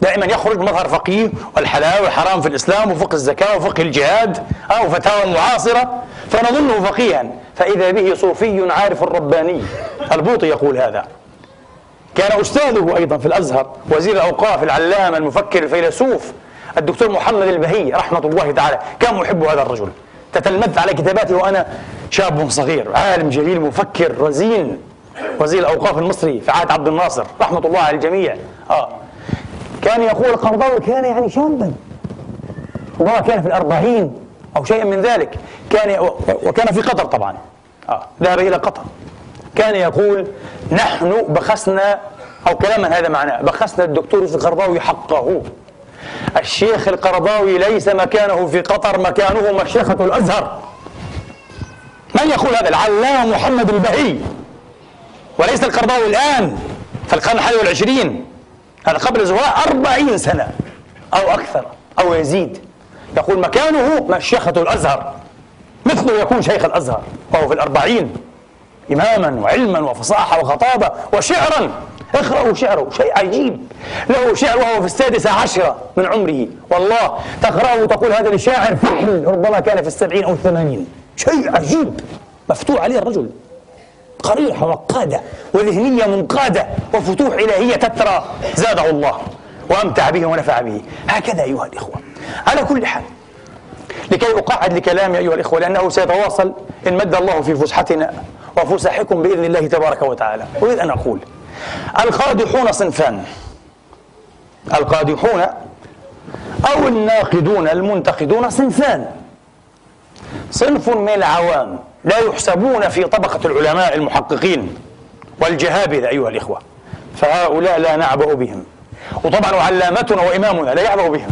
دائما يخرج مظهر فقيه والحلال والحرام في الإسلام وفقه الزكاة وفقه الجهاد أو فتاوى معاصرة فنظنه فقيها فإذا به صوفي عارف رباني البوطي يقول هذا. كان أستاذه أيضا في الأزهر وزير الأوقاف العلامة المفكر الفيلسوف الدكتور محمد البهي رحمة الله تعالى. كان يحب هذا الرجل. تتلمذت على كتاباته وأنا شاب صغير عالم جليل مفكر رزين. وزير الأوقاف المصري في عهد عبد الناصر رحمة الله على الجميع. آه. كان يقول القرضاوي كان يعني شابا ربما كان في الأربعين أو شيء من ذلك. كان وكان في قطر طبعا. آه ذهب إلى قطر. كان يقول نحن بخسنا أو كلاما هذا معناه. بخسنا الدكتور يوسف القرضاوي حقه. الشيخ القرضاوي ليس مكانه في قطر مكانه مشيخة الأزهر. من يقول هذا؟ العلامة محمد البهي. وليس القرضاوي الآن في القرن الحادي والعشرين. هذا قبل زواء أربعين سنة أو أكثر أو يزيد. يقول مكانه مشيخة الأزهر مثله يكون شيخ الأزهر وهو في الأربعين. إماما وعلما وفصاحة وخطابة وشعرا. اقرأوا شعره شيء عجيب. له شعر وهو في السادسة عشرة من عمره. والله تقرأه وتقول هذا لشاعر ربما كان في السبعين أو الثمانين. شيء عجيب. مفتوح عليه الرجل. قريحة وقادة وذهنية منقادة وفتوح إلهية تترى زاده الله وأمتع به ونفع به. هكذا أيها الإخوة. على كل حال لكي أقعد لكلامي أيها الإخوة لأنه سيتواصل إن مد الله في فسحتنا وفسحكم بإذن الله تبارك وتعالى. أريد أن أقول القادحون صنفان. القادحون أو الناقدون المنتقدون صنفان. صنف من العوام. لا يحسبون في طبقة العلماء المحققين والجهابذة أيها الإخوة. فهؤلاء لا نعبأ بهم. وطبعا علامتنا وإمامنا لا يعبأ بهم.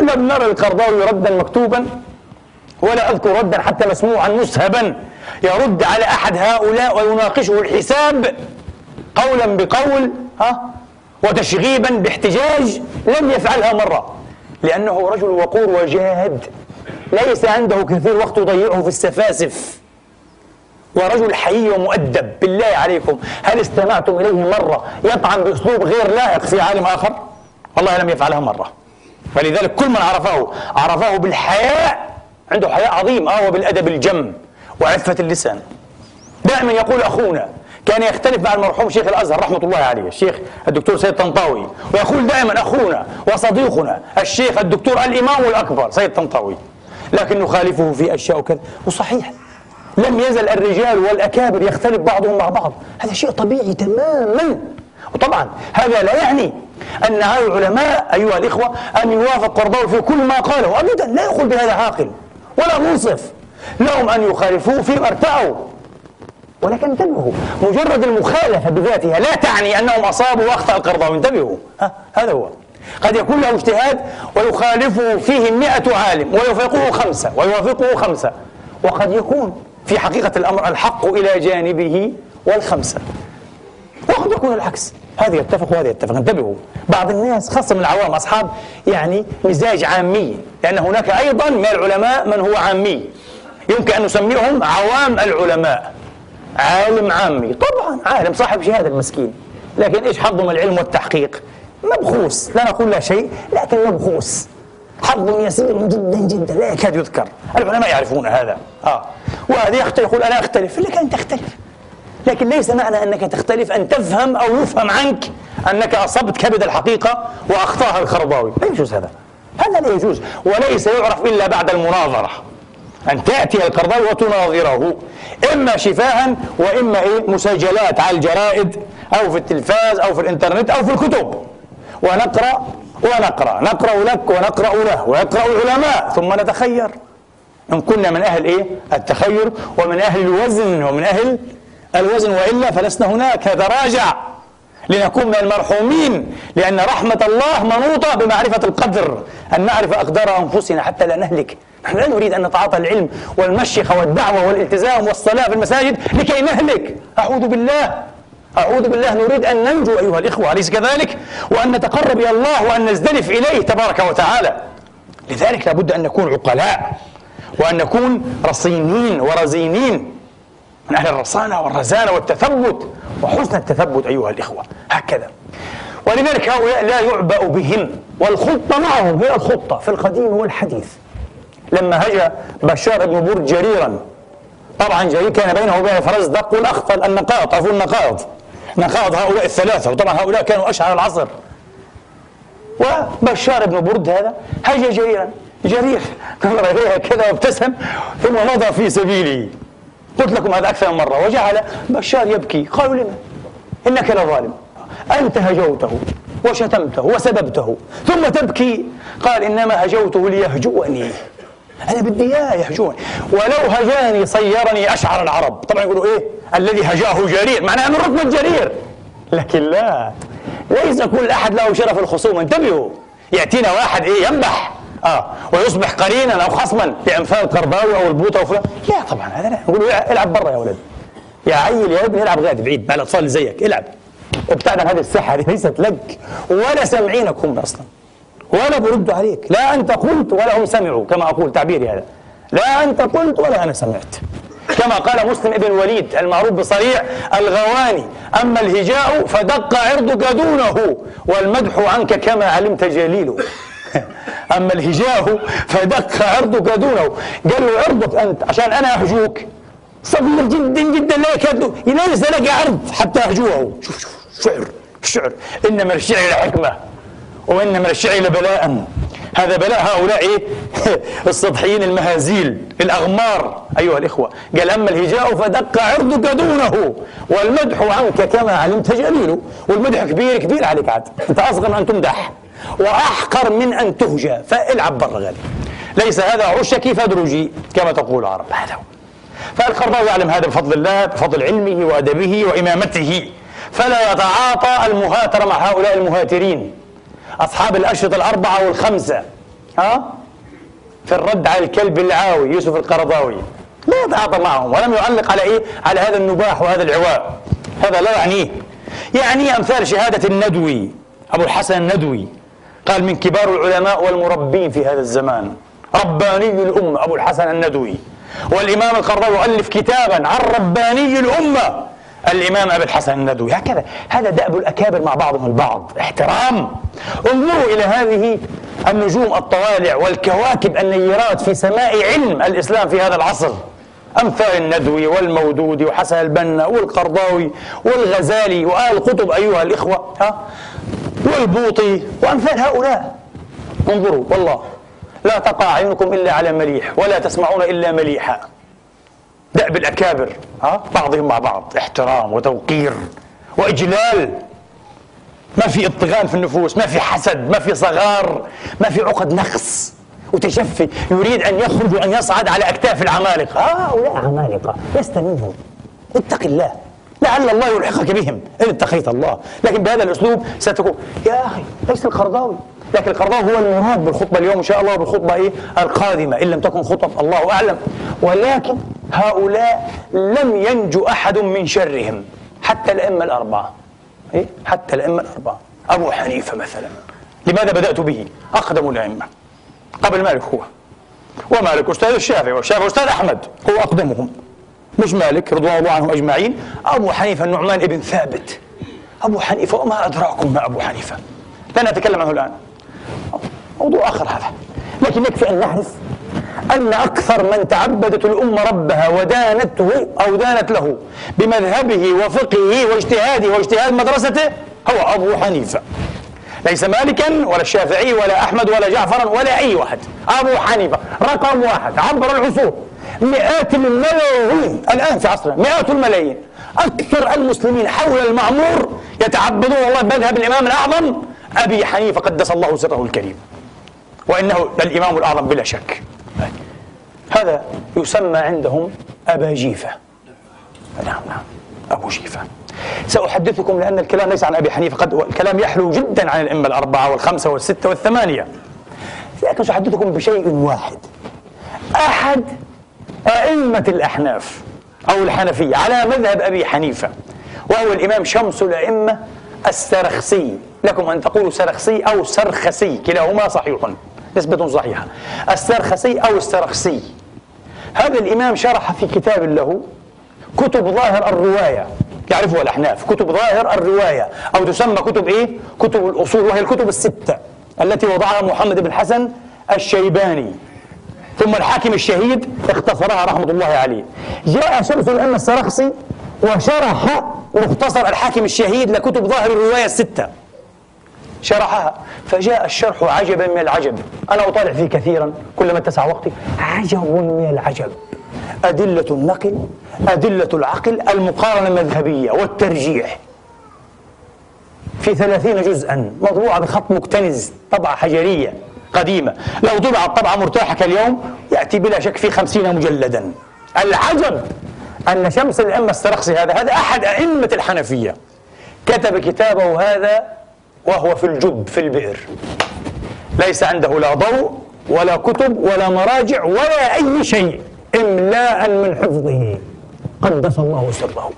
لم نرى القرضاوي ردا مكتوبا ولا أذكر ردا حتى مسموعا مسهبا يرد على أحد هؤلاء ويناقشه الحساب قولا بقول ها وتشغيبا باحتجاج لم يفعلها مرة. لأنه رجل وقور وجاد ليس عنده كثير وقت يضيعه في السفاسف. ورجل حي ومؤدب بالله عليكم. هل استمعتم إليه مرة يطعن بأسلوب غير لائق في عالم آخر؟ والله لم يفعلها مرة. فلذلك كل من عرفه عرفه بالحياء عنده حياء عظيم آه وبالأدب الجم وعفة اللسان. دائما يقول أخونا كان يختلف مع المرحوم شيخ الأزهر رحمة الله عليه الشيخ الدكتور سيد طنطاوي. ويقول دائما أخونا وصديقنا الشيخ الدكتور الإمام الأكبر سيد طنطاوي. لكن نخالفه في أشياء وكذا. وصحيح لم يزل الرجال والأكابر يختلف بعضهم مع بعض. هذا شيء طبيعي تماما. وطبعا هذا لا يعني أن هؤلاء العلماء أيها الإخوة أن يوافق قرضاوي في كل ما قاله. ابدا لا يقول بهذا عاقل ولا منصف. لهم أن يخالفوه فيما ارتأوا ولكن انتبهوا مجرد المخالفة بذاتها لا تعني أنهم أصابوا وأخطأ القرضاوي انتبهوا. ها هذا هو. قد يكون له اجتهاد ويخالفه فيه مئة عالم ويوافقه خمسة ويوافقه خمسة. وقد يكون في حقيقة الأمر الحق إلى جانبه والخمسة. وقد يكون العكس. هذا يتفق وهذا يتفق. انتبهوا. بعض الناس خاصة من العوام أصحاب يعني مزاج عامي لأن هناك أيضا من العلماء من هو عامي. يمكن أن نسميهم عوام العلماء. عالم عامي. طبعا عالم صاحب شهادة المسكين. لكن إيش حظه من العلم والتحقيق. مبخوس لا نقول لا شيء لكن مبخوس حظ يسير جدا جدا لا يكاد يذكر. العلماء يعرفون هذا. آه. وهذا يختلف يقول أنا أختلف. لك أن تختلف. لكن ليس معنى أنك تختلف أن تفهم أو يفهم عنك أنك أصبت كبد الحقيقة وأخطاها الخرباوي. لا يجوز هذا. هذا لا يجوز. وليس يعرف إلا بعد المناظرة. أن تأتي القرضاوي وتناظره إما شفاها وإما إيه؟ مسجلات على الجرائد أو في التلفاز أو في الإنترنت أو في الكتب. ونقرأ ونقرأ. نقرأ لك ونقرأ له ويقرأ العلماء. ثم نتخير. إن كنا من أهل إيه؟ التخير ومن أهل الوزن ومن أهل الوزن. وإلا فلسنا هناك. هذا راجع. لنكون من المرحومين. لأن رحمة الله منوطة بمعرفة القدر. أن نعرف أقدار أنفسنا. حتى لا نهلك. نحن لا نريد أن نتعاطى العلم والمشيخة والدعوة والالتزام والصلاة في المساجد لكي نهلك. أعوذ بالله. أعوذ بالله نريد أن ننجو أيها الإخوة أليس كذلك؟ وأن نتقرب إلى الله وأن نزدلف إليه تبارك وتعالى. لذلك لابد أن نكون عقلاء وأن نكون رصينين ورزينين. من أهل الرصانة والرزانة والتثبت وحسن التثبت أيها الإخوة. هكذا. ولذلك هؤلاء لا يعبأ بهم والخطة معهم هي الخطة في القديم والحديث. لما هجأ بشار بن برد جريرا طبعا جرير كان بينه وبين فرزدق والأخطل النقاط أو النقاض نقاض هؤلاء الثلاثة وطبعا هؤلاء كانوا أشعر العصر. وبشار بن برد هذا هجا جريرا جرير <laughs> نظر إليها كذا وابتسم ثم مضى في سبيله قلت لكم هذا أكثر من مرة. وجعل بشار يبكي. قالوا لما إنك لظالم. أنت هجوته وشتمته وسببته ثم تبكي. قال إنما هجوته ليهجوني. أنا بدي إياه يهجوني. ولو هجاني صيرني أشعر العرب. طبعا يقولوا إيه؟ الذي هجاه جرير معناه أنه رتبة جرير لكن لا ليس كل أحد له شرف الخصوم انتبهوا. يأتينا واحد إيه ينبح. آه ويصبح قرينا أو خصما بامثال قرضاوي أو البوطة وفلان لا طبعا هذا لا. نقول العب برا يا ولد. يا عيل يا ابني العب غادي بعيد. مع الاطفال اللي زيك. العب. ابتعد عن هذه الساحه هذه <laughs> ليست لك. ولا سامعينك هم أصلا. ولا بردوا عليك. لا أنت قلت ولا هم سمعوا كما أقول تعبيري هذا. لا أنت قلت ولا أنا سمعت. كما قال مسلم ابن الوليد المعروف بصريع الغواني أما الهجاء فدق عرضك دونه والمدح عنك كما علمت جليل <laughs> أما الهجاء فدق عرضك دونه. قال له عرضك أنت عشان أنا أهجوك. صغير جدا جدا لا يكاد ليس لك عرض حتى أهجوه. شوف شوف شعر شعر. إن من الشعر لحكمة وإن من الشعر لبلاء هذا بلاء هؤلاء إيه؟ <laughs> السطحيين المهازيل الأغمار. أيها الإخوة قال أما الهجاء فدق عرضك دونه والمدح عنك كما علمت جليل والمدح كبير كبير عليك عاد. أنت أصغر من أن تمدح وأحقر من أن تهجى. فإلعب برا غالي. ليس هذا عشكي فادرجي كما تقول العرب. هذا هو. فالقرضاوي يعلم هذا بفضل الله بفضل علمه وأدبه وإمامته. فلا يتعاطى المهاترة مع هؤلاء المهاترين. أصحاب الأشرطة الأربعة والخمسة. ها؟ في الرد على الكلب العاوي يوسف القرضاوي. لا يتعاطى معهم ولم يعلق على إيه؟ على هذا النباح وهذا العواء. هذا لا يعنيه يعني أمثال شهادة الندوي أبو الحسن الندوي. قال من كبار العلماء والمربين في هذا الزمان رباني الأمة أبو الحسن الندوي. والإمام القرضاوي ألف كتابا عن رباني الأمة. الإمام أبي الحسن الندوي هكذا. هذا دأب الأكابر مع بعضهم البعض. احترام. انظروا إلى هذه النجوم الطوالع والكواكب النيرات في سماء علم الإسلام في هذا العصر. أمثال الندوي والمودودي وحسن البنا والقرضاوي والغزالي وآل قطب أيها الإخوة ها والبوطي وأمثال هؤلاء. انظروا والله لا تقع عينكم إلا على مليح ولا تسمعون إلا مليحا. دأب الأكابر ها؟ بعضهم مع بعض احترام وتوقير وإجلال. ما في اطغان في النفوس ما في حسد ما في صغار ما في عقد نقص وتشفي. يريد أن يخرج وأن يصعد على أكتاف العمالقة. هؤلاء عمالقة لست منهم اتق الله. لعل الله يلحقك بهم. إن اتقيت الله. لكن بهذا الأسلوب ستكون. يا أخي ليس القرضاوي. لكن القرضاء هو المراد بالخطبة اليوم إن شاء الله بالخطبة إيه؟ القادمة إن لم تكن خطب الله أعلم. ولكن هؤلاء لم ينجو أحد من شرهم. حتى الأئمة الأربعة. إيه؟ حتى الأئمة الأربعة. أبو حنيفة مثلا. لماذا بدأت به؟ أقدم الأئمة. قبل مالك هو. ومالك أستاذ الشافعي والشافعي أستاذ أحمد. هو أقدمهم. مش مالك رضوان الله عنهم أجمعين. أبو حنيفة النعمان ابن ثابت. أبو حنيفة وما أدراكم ما أبو حنيفة؟ لا نتكلم عنه الآن. موضوع آخر هذا. لكن يكفي أن نعرف أن أكثر من تعبدت الأمة ربها ودانته أو دانت له بمذهبه وفقهه واجتهاده واجتهاد مدرسته هو أبو حنيفة. ليس مالكا ولا الشافعي ولا أحمد ولا جعفر ولا أي واحد. أبو حنيفة رقم واحد عبر العصور. مئات الملايين الآن في عصرنا مئات الملايين. أكثر المسلمين حول المعمور يتعبدون الله بمذهب الإمام الأعظم. أبي حنيفة قدس الله سره الكريم. وإنه الإمام الأعظم بلا شك. هذا يسمى عندهم أبا جيفة. نعم نعم. أبو جيفة. سأحدثكم لأن الكلام ليس عن أبي حنيفة قد الكلام يحلو جدا عن الأئمة الأربعة والخمسة والستة والثمانية. لكن سأحدثكم بشيء واحد. أحد أئمة الأحناف أو الحنفية على مذهب أبي حنيفة وهو الإمام شمس الأئمة السرخسي. لكم أن تقولوا سرخسي أو سرخسي كلاهما صحيح. نسبة صحيحة السرخسي أو السرخسي. هذا الإمام شرح في كتاب له كتب ظاهر الرواية. يعرفها الأحناف. كتب ظاهر الرواية. أو تسمى كتب إيه؟ كتب الأصول وهي الكتب الستة التي وضعها محمد بن حسن الشيباني. ثم الحاكم الشهيد اختصرها رحمة الله عليه. جاء شمس الأئمة السرخسي وشرح مختصر الحاكم الشهيد لكتب ظاهر الرواية الستة. شرحها. فجاء الشرح عجبا من العجب. أنا أطالع فيه كثيرا. كلما اتسع وقتي. عجب من العجب. أدلة النقل أدلة العقل المقارنة المذهبية والترجيح. في ثلاثين جزءا. مطبوعة بخط مكتنز طبعة حجرية قديمة. لو طبعت طبعة مرتاحة كاليوم يأتي بلا شك في خمسين مجلدا. العجب أن شمس الأئمة السرخسي هذا. هذا أحد أئمة الحنفية. كتب كتابه هذا وهو في الجب في البئر. ليس عنده لا ضوء ولا كتب ولا مراجع ولا أي شيء إملاء من حفظه. قدس الله سره.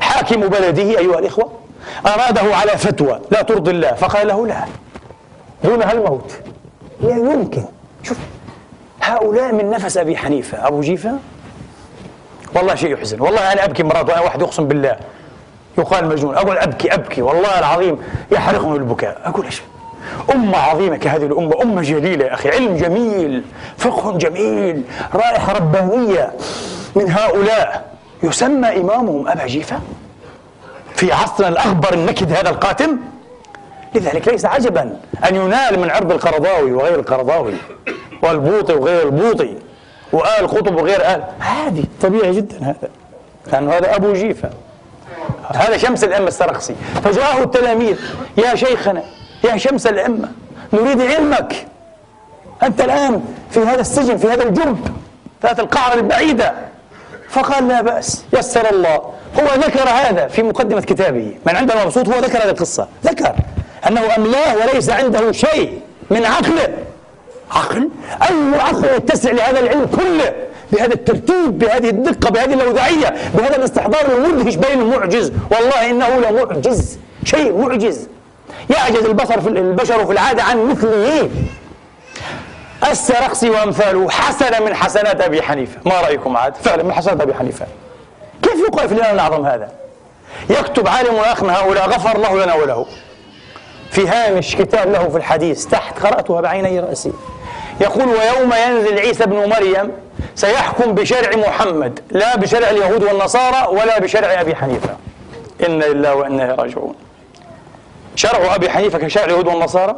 حاكم بلده أيها الإخوة أراده على فتوى لا ترضي الله فقال له لا. دونها الموت لا يمكن. شوف هؤلاء من نفس أبي حنيفة. أبو جيفة؟ والله شيء يحزن. والله أنا أبكي مرات وأنا واحد يقسم بالله. يقال مجنون أقول أبكي أبكي والله العظيم يحرقني البكاء. أقول إيش؟ أمة عظيمة كهذه الأمة أمة جليلة يا أخي علم جميل فقه جميل رائحة ربانية من هؤلاء. يسمى إمامهم أبا جيفة؟ في عصرنا الأخبر النكد هذا القاتم؟ لذلك ليس عجبا أن ينال من عرض القرضاوي وغير القرضاوي والبوطي وغير البوطي وآل قطب وغير آل. عادي طبيعي جدا هذا لأنه هذا أبو جيفة. هذا شمس الأئمة السرخسي فجاءه التلاميذ. يا شيخنا يا شمس الأئمة نريد علمك. أنت الآن في هذا السجن في هذا الجرب ذات القعر البعيدة. فقال لا بأس يسر الله. هو ذكر هذا في مقدمة كتابه. من عنده مبسوط هو ذكر هذه القصة. ذكر أنه أملاه وليس عنده شيء من عقله. عقل؟ أي عقل يتسع لهذا العلم كله. بهذا الترتيب بهذه الدقة بهذه الأوضاعية بهذا الاستحضار المدهش بين المعجز. والله إنه لمعجز شيء معجز. يعجز البصر في البشر في العادة عن مثله السرخسي وأمثاله حسن من حسنات أبي حنيفة. ما رأيكم عاد؟ فعلا من حسنات أبي حنيفة. كيف يقال في الإمام الأعظم هذا؟ يكتب عالم من هؤلاء غفر الله لنا وله. في هامش كتاب له في الحديث تحت قرأتها بعيني رأسي. يقول ويوم ينزل عيسى بن مريم سيحكم بشرع محمد لا بشرع اليهود والنصارى ولا بشرع أبي حنيفة. إنا لله وإنا راجعون. شرع أبي حنيفة كشرع اليهود والنصارى؟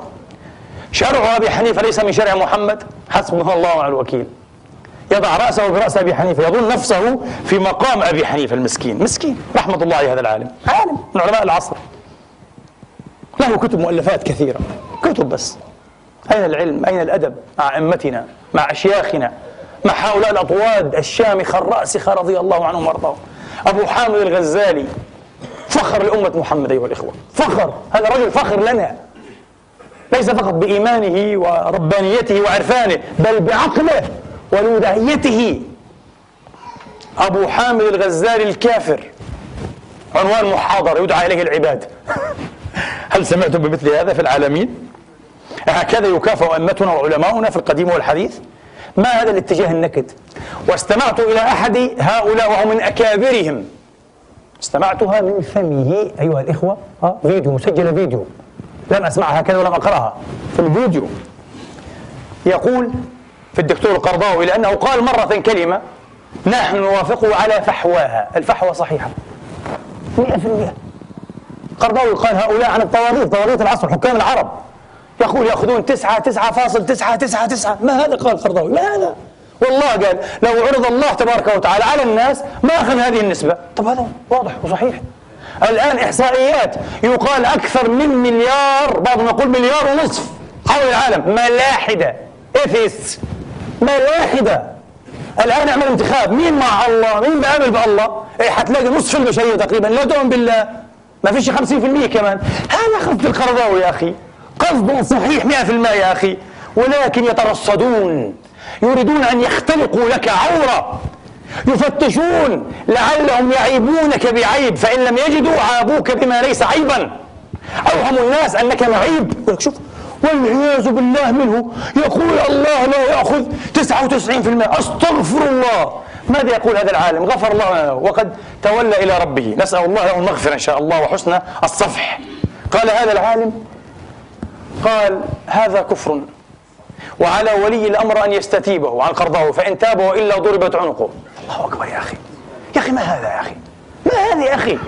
شرع أبي حنيفة ليس من شرع محمد؟ حسبنا الله ونعم الوكيل. يضع رأسه برأس أبي حنيفة يظن نفسه في مقام أبي حنيفة المسكين. مسكين رحمة الله على هذا العالم. عالم من علماء العصر. له كتب مؤلفات كثيرة. كتب بس. أين العلم؟ أين الأدب؟ مع أئمتنا مع أشياخنا. مع هؤلاء الأطواد الشامخة الراسخة رضي الله عنهم وأرضاهم. أبو حامد الغزالي فخر لأمة محمد أيها الإخوة. فخر. هذا رجل فخر لنا. ليس فقط بإيمانه وربانيته وعرفانه بل بعقله ولودعيته. أبو حامد الغزالي الكافر. عنوان محاضرة يدعى إليه العباد. <laughs> هل سمعتم بمثل هذا في العالمين؟ هكذا يكافئ أئمتنا وعلماؤنا في القديم والحديث؟ ما هذا الاتجاه النكد؟ واستمعت إلى أحد هؤلاء وهو من أكابرهم. استمعتها من فمه أيها الإخوة. آه فيديو مسجل فيديو. لم أسمعها هكذا ولم أقرأها. في الفيديو يقول في الدكتور القرضاوي لأنه قال مرة كلمة نحن نوافقه على فحواها. الفحوى صحيحة. 100% قرضاوي قال هؤلاء عن الطواغيت طواغيت العصر حكام العرب. يقول يأخذون تسعة تسعة فاصل تسعة تسعة تسعة. ما هذا قال قرضاوي ما هذا والله قال لو عرض الله تبارك وتعالى على الناس ما أخذ هذه النسبة. طب هذا واضح وصحيح. الآن إحصائيات يقال أكثر من مليار بعضهم يقول مليار ونصف. حول العالم. ملاحدة. إيثيست. ملاحدة. الآن أعمل انتخاب. مين مع الله؟ مين بيعمل بالله إيه حتلاقي نصف البشرية تقريبا. لا تؤمن بالله. ما فيش 50% كمان. هذا خفت القرضاوي يا أخي. قصد صحيح 100% يا أخي. ولكن يترصدون يريدون أن يختلقوا لك عورة. يفتشون لعلهم يعيبونك بعيب فإن لم يجدوا عابوك بما ليس عيبا. أوهم الناس أنك معيب. شوف. والعياذ بالله منه. يقول الله لا يأخذ 99% أستغفر الله. ماذا يقول هذا العالم؟ غفر الله له وقد تولى إلى ربه. نسأل الله له المغفرة إن شاء الله وحسن الصفح. قال هذا العالم قال هذا كفر وعلى ولي الأمر أن يستتيبه عن قرضه فإن تاب وإلا ضربت عنقه. الله أكبر يا أخي. يا أخي ما هذا يا أخي؟ ما هذا يا أخي؟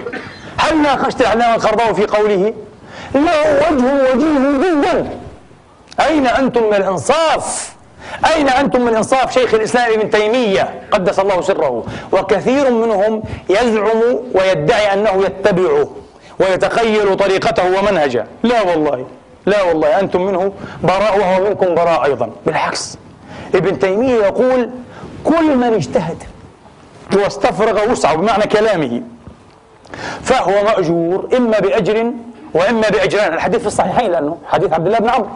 هل ناقشت العلامة القرضاوي في قوله؟ له وجه وجيه جدا أين أنتم من الإنصاف؟ أين أنتم من إنصاف شيخ الإسلام ابن تيمية؟ قدس الله سره. وكثير منهم يزعم ويدعي أنه يتبعه ويتخيل طريقته ومنهجه. لا والله. لا والله أنتم منه براء وهو منكم براء أيضا. بالعكس ابن تيمية يقول كل من اجتهد واستفرغ وسعه بمعنى كلامه فهو مأجور إما بأجر وإما بأجران. الحديث في الصحيحين لأنه حديث عبد الله بن عمرو.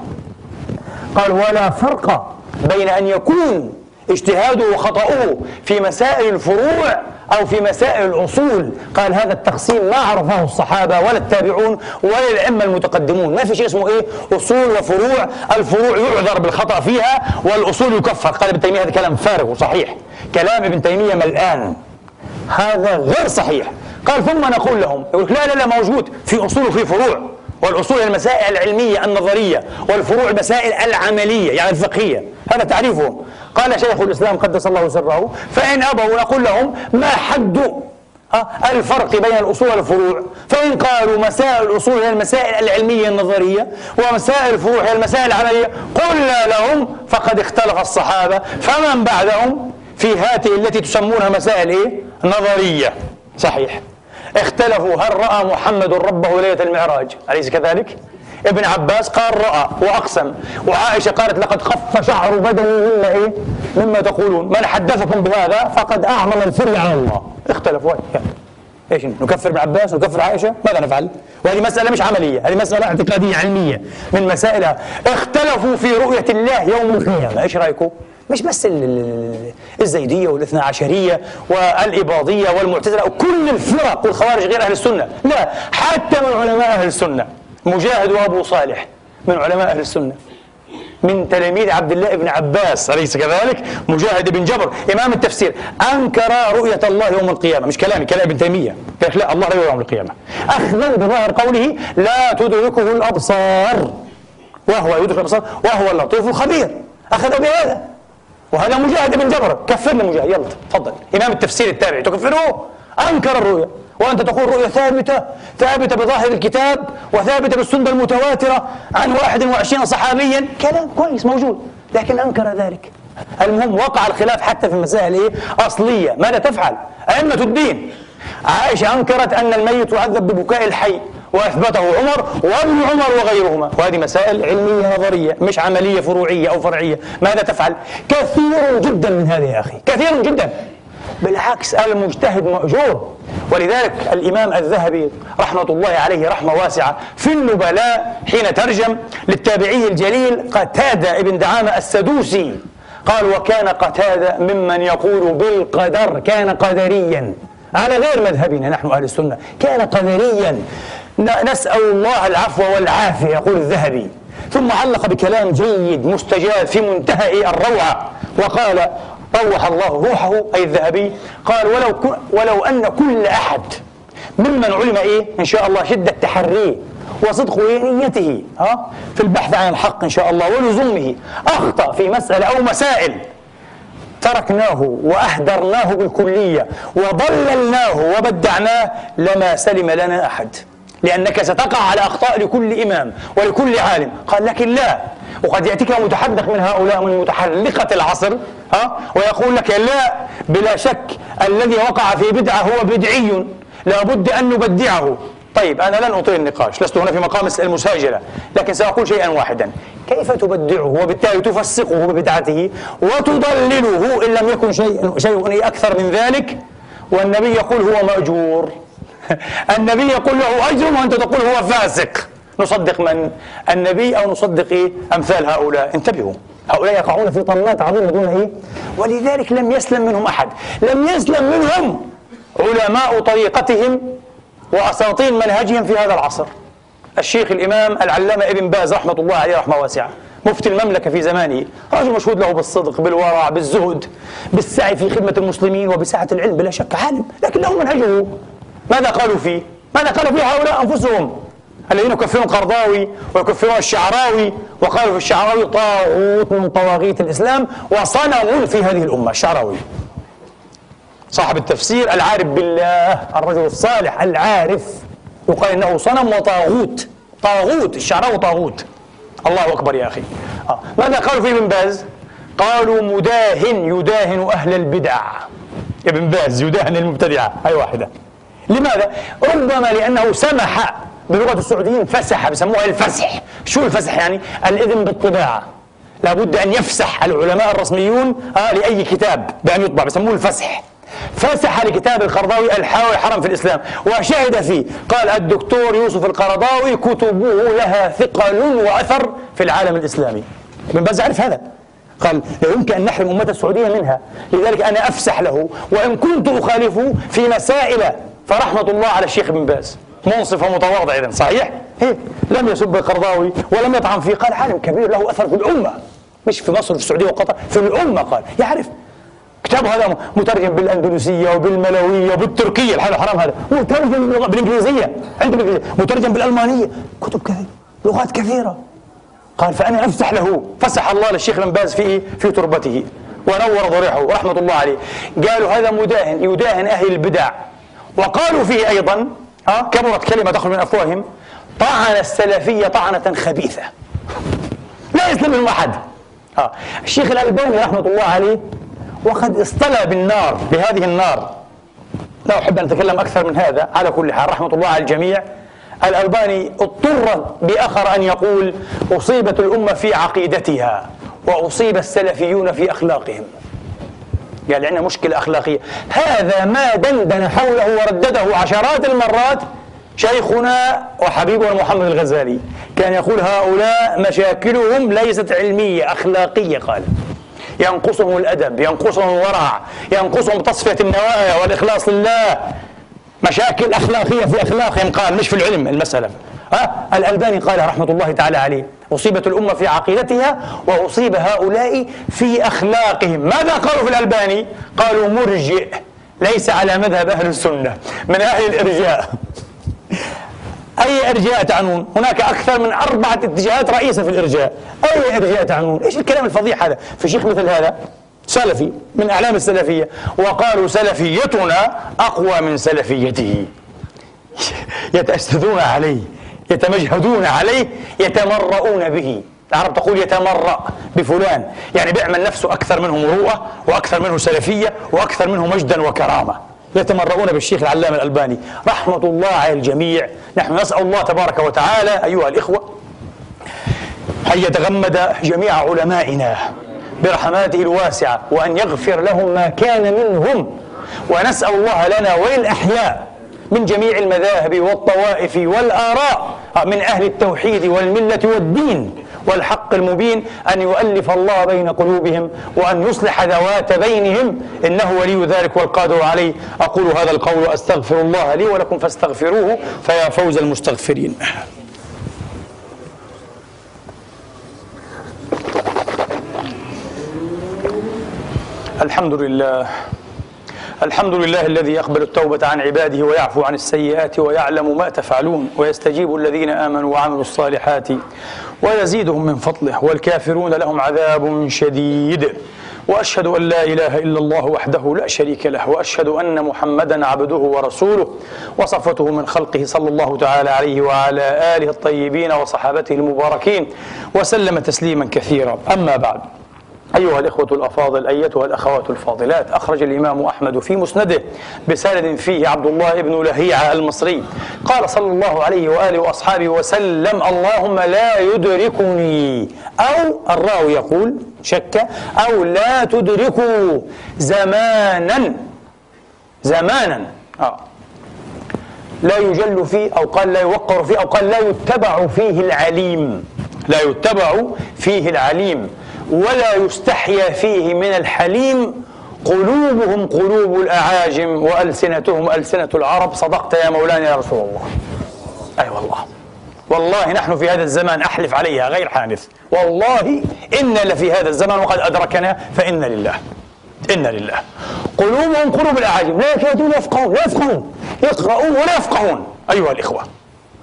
قال ولا فرق بين أن يكون اجتهاده وخطأه في مسائل الفروع أو في مسائل الأصول. قال هذا التقسيم ما عرفه الصحابة ولا التابعون ولا الأئمة المتقدمون. ما في شيء اسمه إيه؟ أصول وفروع. الفروع يعذر بالخطأ فيها والأصول يكفر. قال ابن تيمية هذا كلام فارغ وصحيح. كلام ابن تيمية ملآن هذا غير صحيح. قال ثم نقول لهم يقول لا لا لا موجود في أصول وفي فروع. والأصول المسائل العلمية النظرية والفروع المسائل العملية يعني الفقهية. هذا تعريفهم قال شيخ الإسلام قدس الله سره فإن أبوا نقول لهم ما حد الفرق بين الأصول والفروع. فإن قالوا مسائل الأصول هي المسائل العلمية النظرية ومسائل الفروع هي المسائل العملية قلنا لهم فقد اختلف الصحابة. فمن بعدهم في هذه التي تسمونها مسائل إيه؟ نظرية. صحيح. اختلفوا هل رأى محمد ربه ليلة المعراج؟ أليس كذلك؟ ابن عباس قال رأى وأقسم. وعائشة قالت لقد خف شعر بدني مما إيه؟ مما تقولون. من حدثكم بهذا فقد أعظم الفر على الله. اختلفوا. يعني. إيش نكفر ابن عباس نكفر عائشة؟ ماذا نفعل؟ وهذه مسألة مش عملية هذه مسألة اعتقادية علمية. من مسائلها اختلفوا في رؤية الله يوم القيامة. إيش رأيكم؟ مش بس الزيدية والاثنى عشرية والإباضية والمعتزلة وكل الفرق والخوارج غير أهل السنة. لا حتى من علماء أهل السنة. مجاهد وأبو صالح من علماء أهل السنة. من تلاميذ عبد الله بن عباس أليس كذلك؟ مجاهد بن جبر إمام التفسير. أنكر رؤية الله يوم القيامة. مش كلامي كلام ابن تيمية. قال لا الله لا يوم القيامة. أخذا بظاهر قوله لا تدركه الأبصار. وهو يدرك الأبصار وهو اللطيف الخبير. أخذ بهذا. وهذا مجاهد بن جبر. كفرنا مجاهد. يلا تفضل. إمام التفسير التابعي تكفره أنكر الرؤيا. وأنت تقول رؤية ثابتة ثابتة بظاهر الكتاب وثابتة بالسنة المتواترة عن 21 صحابيا كلام كويس موجود. لكن أنكر ذلك. المهم وقع الخلاف حتى في مسائل إيه؟ أصلية. ماذا تفعل؟ أئمة الدين. عائشة أنكرت أن الميت يعذب ببكاء الحي. وأثبته عمر وابن عمر وغيرهما. وهذه مسائل علمية نظرية مش عملية فروعية أو فرعية. ماذا تفعل؟ كثير جدا من هذه يا أخي. كثير جدا. بالعكس المجتهد مأجور. ولذلك الإمام الذهبي رحمة الله عليه رحمة واسعة في النبلاء حين ترجم للتابعي الجليل قتادة ابن دعامة السدوسي. قال وكان قتادة ممن يقول بالقدر كان قدريا. على غير مذهبنا نحن أهل السنة. كان قدريا. نسأل الله العفو والعافية يقول الذهبي. ثم علق بكلام جيد مستجاب في منتهى الروعة وقال روح الله روحه أي الذهبي. قال ولو, ولو أن كل أحد ممن علم إيه؟ إن شاء الله شدة تحريه وصدق نيته ها؟ في البحث عن الحق إن شاء الله ولزومه أخطأ في مسألة أو مسائل تركناه وأهدرناه بالكلية وضللناه وبدعناه لما سلم لنا أحد. لأنك ستقع على أخطاء لكل إمام ولكل عالم. قال لكن لا. وقد يأتيك متحدث من هؤلاء من متحلقة العصر ها ويقول لك لا بلا شك الذي وقع في بدعة هو بدعي. لابد أن نبدعه. طيب أنا لن أطيل النقاش لست هنا في مقام المساجلة لكن سأقول شيئا واحدا. كيف تبدعه؟ وبالتالي تفسقه ببدعته وتضلله إن لم يكن شيء, شيء أكثر من ذلك؟ والنبي يقول هو مأجور. <laughs> النبي يقول له أجر وأنت تقول هو فاسق نصدق من؟ النبي أو نصدق إيه؟ أمثال هؤلاء انتبهوا هؤلاء يقعون في طمات عظيمة دون إيه؟ ولذلك لم يسلم منهم أحد لم يسلم منهم علماء طريقتهم وأساطين منهجهم في هذا العصر الشيخ الإمام العلامة ابن باز رحمة الله عليه رحمة واسعة مفتي المملكة في زمانه رجل مشهود له بالصدق بالورع بالزهد بالسعي في خدمة المسلمين وبسعة العلم بلا شك عالم لكن له منهجه ماذا قالوا فيه؟ ماذا قالوا فيه هؤلاء أنفسهم؟ الذين يكفرون القرضاوي ويكفرون الشعراوي وقالوا في الشعراوي طاغوت من طواغيت الإسلام وصنم في هذه الأمة الشعراوي صاحب التفسير العارف بالله الرجل الصالح العارف يقال إنه صنم وطاغوت طاغوت الشعراوي طاغوت الله أكبر يا أخي آه. ماذا قالوا في ابن باز؟ قالوا مداهن يداهن أهل البدع ابن باز يداهن المبتدعة هاي واحدة لماذا؟ ربما لأنه سمح بلغة السعوديين فسح بسموها الفسح. شو الفسح يعني؟ الإذن بالطباعة. لابد أن يفسح العلماء الرسميون آه لأي كتاب بأن يطبع بسموه الفسح. فسح لكتاب القرضاوي الحاوي حرم في الإسلام وشهد فيه. قال الدكتور يوسف القرضاوي كتبه لها ثقل وأثر في العالم الإسلامي. ابن باز يعرف هذا؟ قال لا يمكن أن نحرم أمة السعودية منها. لذلك أنا أفسح له وإن كنت أخالفه في مسائل فرحمة الله على الشيخ ابن باز. منصف ومتواضع إذن. صحيح؟ هيك لم يسب القرضاوي ولم يطعن فيه قال عالم كبير له أثر في الأمة. مش في مصر وفي السعودية وقطر في الأمة قال. يعرف. كتاب هذا مترجم بالأندلسية وبالملوية وبالتركية. الحال الحرام هذا. مترجم بالإنجليزية. عندي بالانجليزيه مترجم بالألمانية. كتب كثيره لغات كثيرة. قال فأنا افسح له. فسح الله للشيخ بن باز في في تربته. ونور ضريحه. رحمة الله عليه. قالوا هذا مداهن. يداهن أهل البدع. وقالوا فيه أيضا ها كبرت كلمة تخرج من أفواههم طعن السلفية طعنة خبيثة. لا يسلم منهم أحد. ها الشيخ الألباني رحمة الله عليه وقد اصطلى بالنار بهذه النار. لا أحب أن أتكلم أكثر من هذا على كل حال رحمة الله على الجميع. الألباني اضطر بأخر أن يقول أصيبت الأمة في عقيدتها وأصيب السلفيون في أخلاقهم. قال عندنا مشكلة أخلاقية. هذا ما دندن حوله وردده عشرات المرات شيخنا وحبيبنا محمد الغزالي. كان يقول هؤلاء مشاكلهم ليست علمية أخلاقية قال. ينقصهم الأدب ينقصهم الورع ينقصهم تصفية النوايا والإخلاص لله. مشاكل أخلاقية في أخلاقهم قال مش في العلم المسألة. ها؟ الألباني قال رحمة الله تعالى عليه أصيبت الأمة في عقيدتها وأصيب هؤلاء في أخلاقهم ماذا قالوا في الألباني؟ قالوا مرجئ ليس على مذهب أهل السنة من أهل الإرجاء <laughs> أي إرجاء تعنون؟ هناك أكثر من أربعة اتجاهات رئيسة في الإرجاء أي إرجاء تعنون؟ إيش الكلام الفظيع هذا؟ في شيخ مثل هذا سلفي من أعلام السلفية وقالوا سلفيتنا أقوى من سلفيته <laughs> يتأسدون عليه يتمجهدون عليه يتمرؤون به. العرب تقول يتمرأ بفلان. يعني بيعمل نفسه أكثر منه مروءة وأكثر منه سلفية وأكثر منه مجدا وكرامة. يتمرؤون بالشيخ العلامة الألباني. رحمة الله على الجميع. نحن نسأل الله تبارك وتعالى أيها الإخوة أن يتغمد جميع علمائنا برحماته الواسعة وأن يغفر لهم ما كان منهم. ونسأل الله لنا وللأحياء من جميع المذاهب والطوائف والآراء من أهل التوحيد والملة والدين. والحق المبين أن يؤلف الله بين قلوبهم وأن يصلح ذوات بينهم. إنه ولي ذلك والقادر عليه. أقول هذا القول أستغفر الله لي ولكم فاستغفروه فيا فوز المستغفرين. الحمد لله الحمد لله الذي يقبل التوبة عن عباده ويعفو عن السيئات ويعلم ما تفعلون ويستجيب الذين آمنوا وعملوا الصالحات ويزيدهم من فضله والكافرون لهم عذاب شديد وأشهد أن لا إله إلا الله وحده لا شريك له وأشهد أن محمدا عبده ورسوله وصفته من خلقه صلى الله تعالى عليه وعلى آله الطيبين وصحابته المباركين وسلم تسليما كثيرا. أما بعد أيها الإخوة الأفاضل أيتها الأخوات الفاضلات أخرج الإمام أحمد في مسنده بسند فيه عبد الله بن لهيعة المصري. قال صلى الله عليه وآله وأصحابه وسلم اللهم لا يدركني أو الراوي يقول شك أو لا تدركوا زمانا زمانا. آه. لا يجل فيه أو قال لا يوقر فيه أو قال لا يتبع فيه العليم لا يتبع فيه العليم. ولا يستحيا فيه من الحليم قلوبهم قلوب الأعاجم وألسنتهم ألسنة العرب. صدقت يا مولانا يا رسول الله. أي أيوة والله. والله نحن في هذا الزمان أحلف عليها غير حانث والله إن لفي هذا الزمان وقد أدركنا فإن لله. إن لله. قلوبهم قلوب الأعاجم. لا يكادون يفقهون لا يفقهون. يقرؤون ولا يفقهون. أيها الإخوة.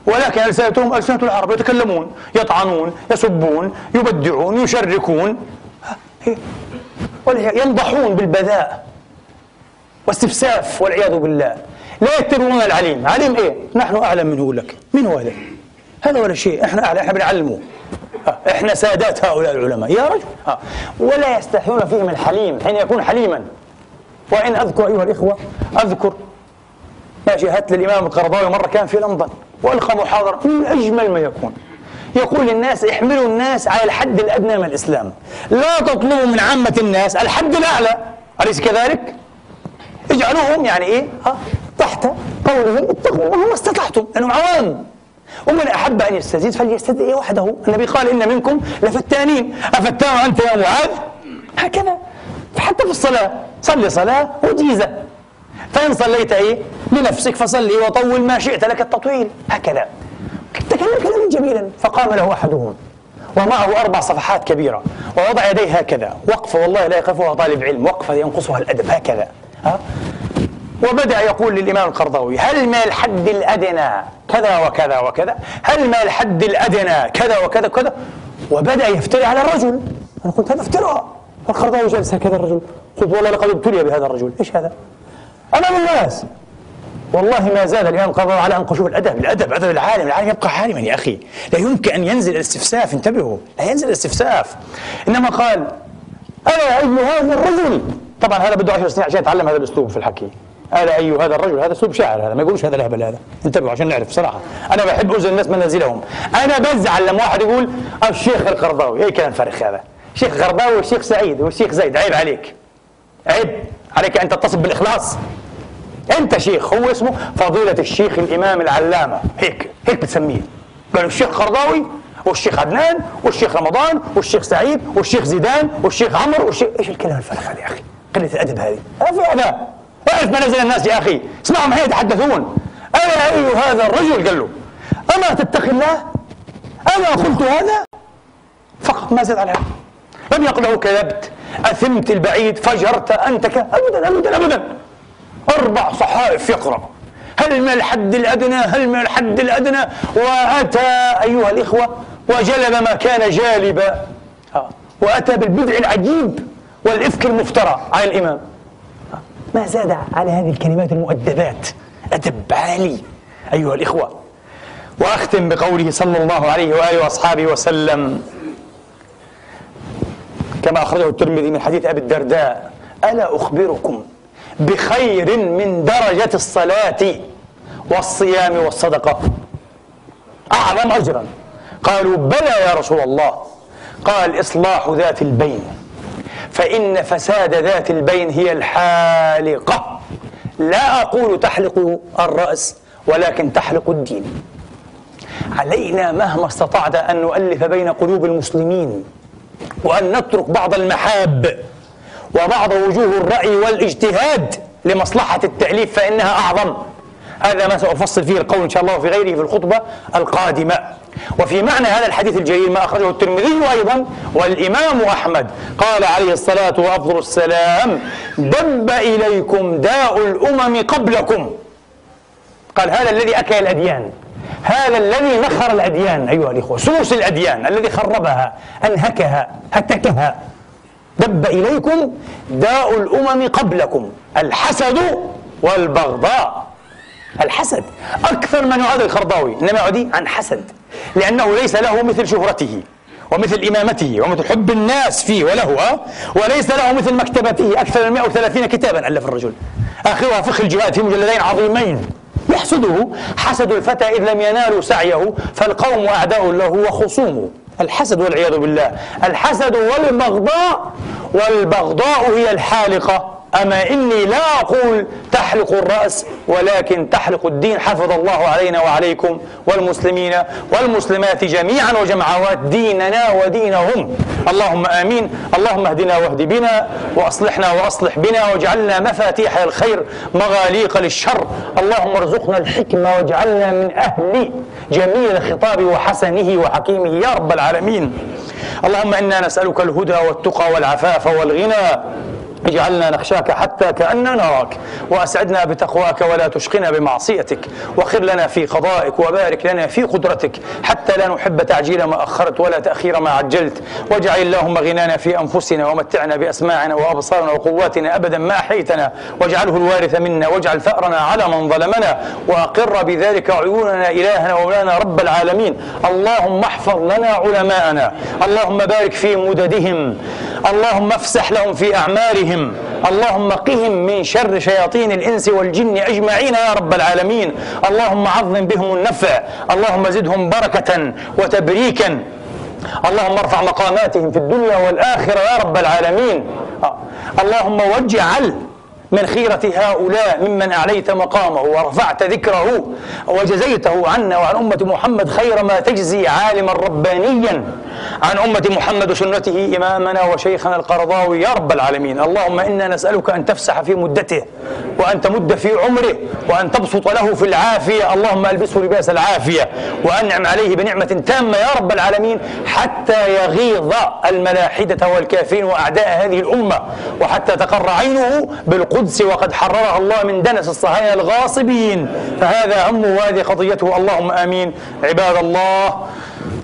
ولكن ألسنتهم ألسنة العرب يتكلمون يطعنون يسبون يبدعون يشركون. ينضحون بالبذاء واستفساف والعياذ بالله. لا يتبعون العليم. عليم إيه؟ نحن أعلم منه لك. من هو هذا؟ هذا ولا شيء. إحنا أعلم. إحنا بنعلمه. إحنا سادات هؤلاء العلماء. يا رجل. ولا يستحيون فيهم الحليم. حين يكون حليما. وإن أذكر أيها الإخوة أذكر ما شاهدت للإمام القرضاوي مرة كان في لندن. وألقى محاضرة من أجمل ما يكون. يقول للناس احملوا الناس على الحد الأدنى من الإسلام. لا تطلبوا من عامة الناس الحد الأعلى. أليس كذلك؟ اجعلوهم يعني إيه؟ ها تحت قوله اتقوا الله ما استطعتم لأنهم عوام. ومن أحب أن يستزيد فليستدعي وحده. النبي قال إن منكم لفتانين. افتان أنت يا معاذ؟ هكذا. حتى في الصلاة. صلي صلاة وجيزة. فإن صليت إيه؟ لنفسك فصلي وطول ما شئت لك التطويل. هكذا. تكلم كلاما جميلا. فقام له أحدهم. ومعه أربع صفحات كبيرة. ووضع يديه هكذا. وقفة والله لا يقفها طالب علم. وقفة ينقصها الأدب. هكذا. ها؟ وبدأ يقول للإمام القرضاوي هل ما الحد الأدنى كذا وكذا وكذا؟ هل ما الحد الأدنى كذا وكذا وكذا؟ وبدأ يفتري على الرجل. أنا قلت هذا افتراء. القرضاوي جلس هكذا الرجل. قلت والله لقد ابتلي بهذا الرجل. إيش هذا؟ أمام الناس. والله ما زال الإمام القرضاوي على أن شوف الأدب الأدب أدب العالم العالم يبقى عالما يا أخي. لا يمكن أن ينزل الاستفساف انتبهوا لا ينزل الاستفساف. إنما قال ألا أي هذا الرجل؟ طبعا هذا بده 10 سنين عشان يتعلم هذا الأسلوب في الحكي. ألا أي هذا الرجل؟ هذا أسلوب شاعر هذا ما يقولوش هذا الهبل هذا. انتبهوا عشان نعرف صراحة أنا بحب أنزل الناس منازلهم. أنا بزعل لما واحد يقول الشيخ القرضاوي أي كلام فارغ هذا. شيخ القرضاوي والشيخ سعيد والشيخ زيد عيب عليك. عيب عليك أن تتصف بالإخلاص. أنت شيخ هو اسمه فضيلة الشيخ الإمام العلامة. هيك هيك بتسميه. قالوا الشيخ قرضاوي والشيخ عدنان والشيخ رمضان والشيخ سعيد والشيخ زيدان والشيخ عمرو والشيخ إيش الكلام الفارغ هذا يا أخي؟ قلة الأدب هذه. في هذا. أعرف منازل الناس يا أخي. اسمعهم حين يتحدثون. اين اي هذا الرجل؟ قال له. أما تتقي الله؟ أما قلت هذا؟ فقط ما زاد على هذا. لم يقل له كذبت أثمت البعيد فجرت أنت ك... أبدا أبدا أبدا. أربع صحائف يقرأ. هل من الحد الأدنى؟ هل من الحد الأدنى؟ وأتى أيها الإخوة وجلب ما كان جالبا. وأتى بالبدع العجيب والإفك المفترى على الإمام. ما زاد على هذه الكلمات المؤدبات؟ أدب عالي أيها الإخوة. وأختم بقوله صلى الله عليه وآله وأصحابه وسلم كما أخرجه الترمذي من حديث أبي الدرداء ألا أخبركم بخير من درجة الصلاة والصيام والصدقة. أعظم أجرا. قالوا بلى يا رسول الله. قال إصلاح ذات البين. فإن فساد ذات البين هي الحالقة. لا أقول تحلق الرأس ولكن تحلق الدين. علينا مهما استطعت أن نؤلف بين قلوب المسلمين وأن نترك بعض المحاب. وبعض وجوه الرأي والاجتهاد لمصلحة التأليف فإنها أعظم. هذا ما سأفصل فيه القول إن شاء الله وفي غيره في الخطبة القادمة. وفي معنى هذا الحديث الجليل ما أخرجه الترمذي أيضا والإمام أحمد. قال عليه الصلاة وأفضل السلام دب إليكم داء الأمم قبلكم. قال هذا الذي أكل الأديان هذا الذي نخر الأديان. أيها الإخوة سوس الأديان الذي خربها أنهكها هتكها. دب إليكم داء الأمم قبلكم الحسد والبغضاء. الحسد. أكثر من يعاد الخرضاوي إنما يعدي عن حسد. لأنه ليس له مثل شهرته ومثل إمامته ومثل حب الناس فيه وله وليس له مثل مكتبته أكثر من 130 كتابا ألف الرجل. آخرها فقه الجهاد في مجلدين عظيمين. يحسده حسد الفتى إذ لم ينالوا سعيه فالقوم أعداء له وخصومه. الحسد والعياذ بالله. الحسد والبغضاء والبغضاء هي الحالقة. أما إني لا أقول تحلق الرأس ولكن تحلق الدين حفظ الله علينا وعليكم والمسلمين والمسلمات جميعا وجمعوات ديننا ودينهم. اللهم آمين. اللهم اهدنا واهد بنا وأصلحنا وأصلح بنا واجعلنا مفاتيح الخير مغاليق للشر. اللهم ارزقنا الحكمة واجعلنا من أهل جميل الخطاب وحسنه وحكيمه يا رب العالمين. اللهم إنا نسألك الهدى والتقى والعفاف والغنى. اجعلنا نخشاك حتى كأننا نراك وأسعدنا بتقواك ولا تشقنا بمعصيتك وخر لنا في قضائك وبارك لنا في قدرتك حتى لا نحب تعجيل ما أخرت ولا تأخير ما عجلت واجعل اللهم غنانا في أنفسنا ومتعنا بأسماعنا وأبصارنا وقواتنا أبدا ما أحيتنا واجعله الوارث منا واجعل ثأرنا على من ظلمنا وأقر بذلك عيوننا إلهنا ومولانا رب العالمين. اللهم احفظ لنا علماءنا اللهم بارك في مددهم اللهم افسح لهم في أعمالهم اللهم قهم من شر شياطين الإنس والجن أجمعين يا رب العالمين. اللهم عظم بهم النفع. اللهم زدهم بركة وتبريكا. اللهم ارفع مقاماتهم في الدنيا والآخرة يا رب العالمين. اللهم واجعل من خيرة هؤلاء ممن أعليت مقامه ورفعت ذكره وجزيته عنا وعن أمة محمد خير ما تجزي عالما ربانيا. عن أمة محمد وسنته إمامنا وشيخنا القرضاوي يا رب العالمين. اللهم إنا نسألك أن تفسح في مدته وأن تمد في عمره وأن تبسط له في العافية. اللهم ألبسه لباس العافية وأنعم عليه بنعمة تامة يا رب العالمين حتى يغيظ الملاحدة والكافرين وأعداء هذه الأمة وحتى تقر عينه بالقدس وقد حررها الله من دنس الصهاينة الغاصبين. فهذا همه وهذه قضيته. اللهم آمين. عباد الله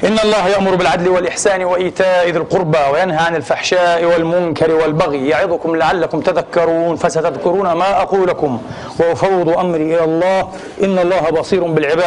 إن الله يأمر بالعدل والإحسان وإيتاء ذي القربى وينهى عن الفحشاء والمنكر والبغي. يعظكم لعلكم تذكرون فستذكرون ما أقول لكم. وأفوض أمري إلى الله. إن الله بصير بالعباد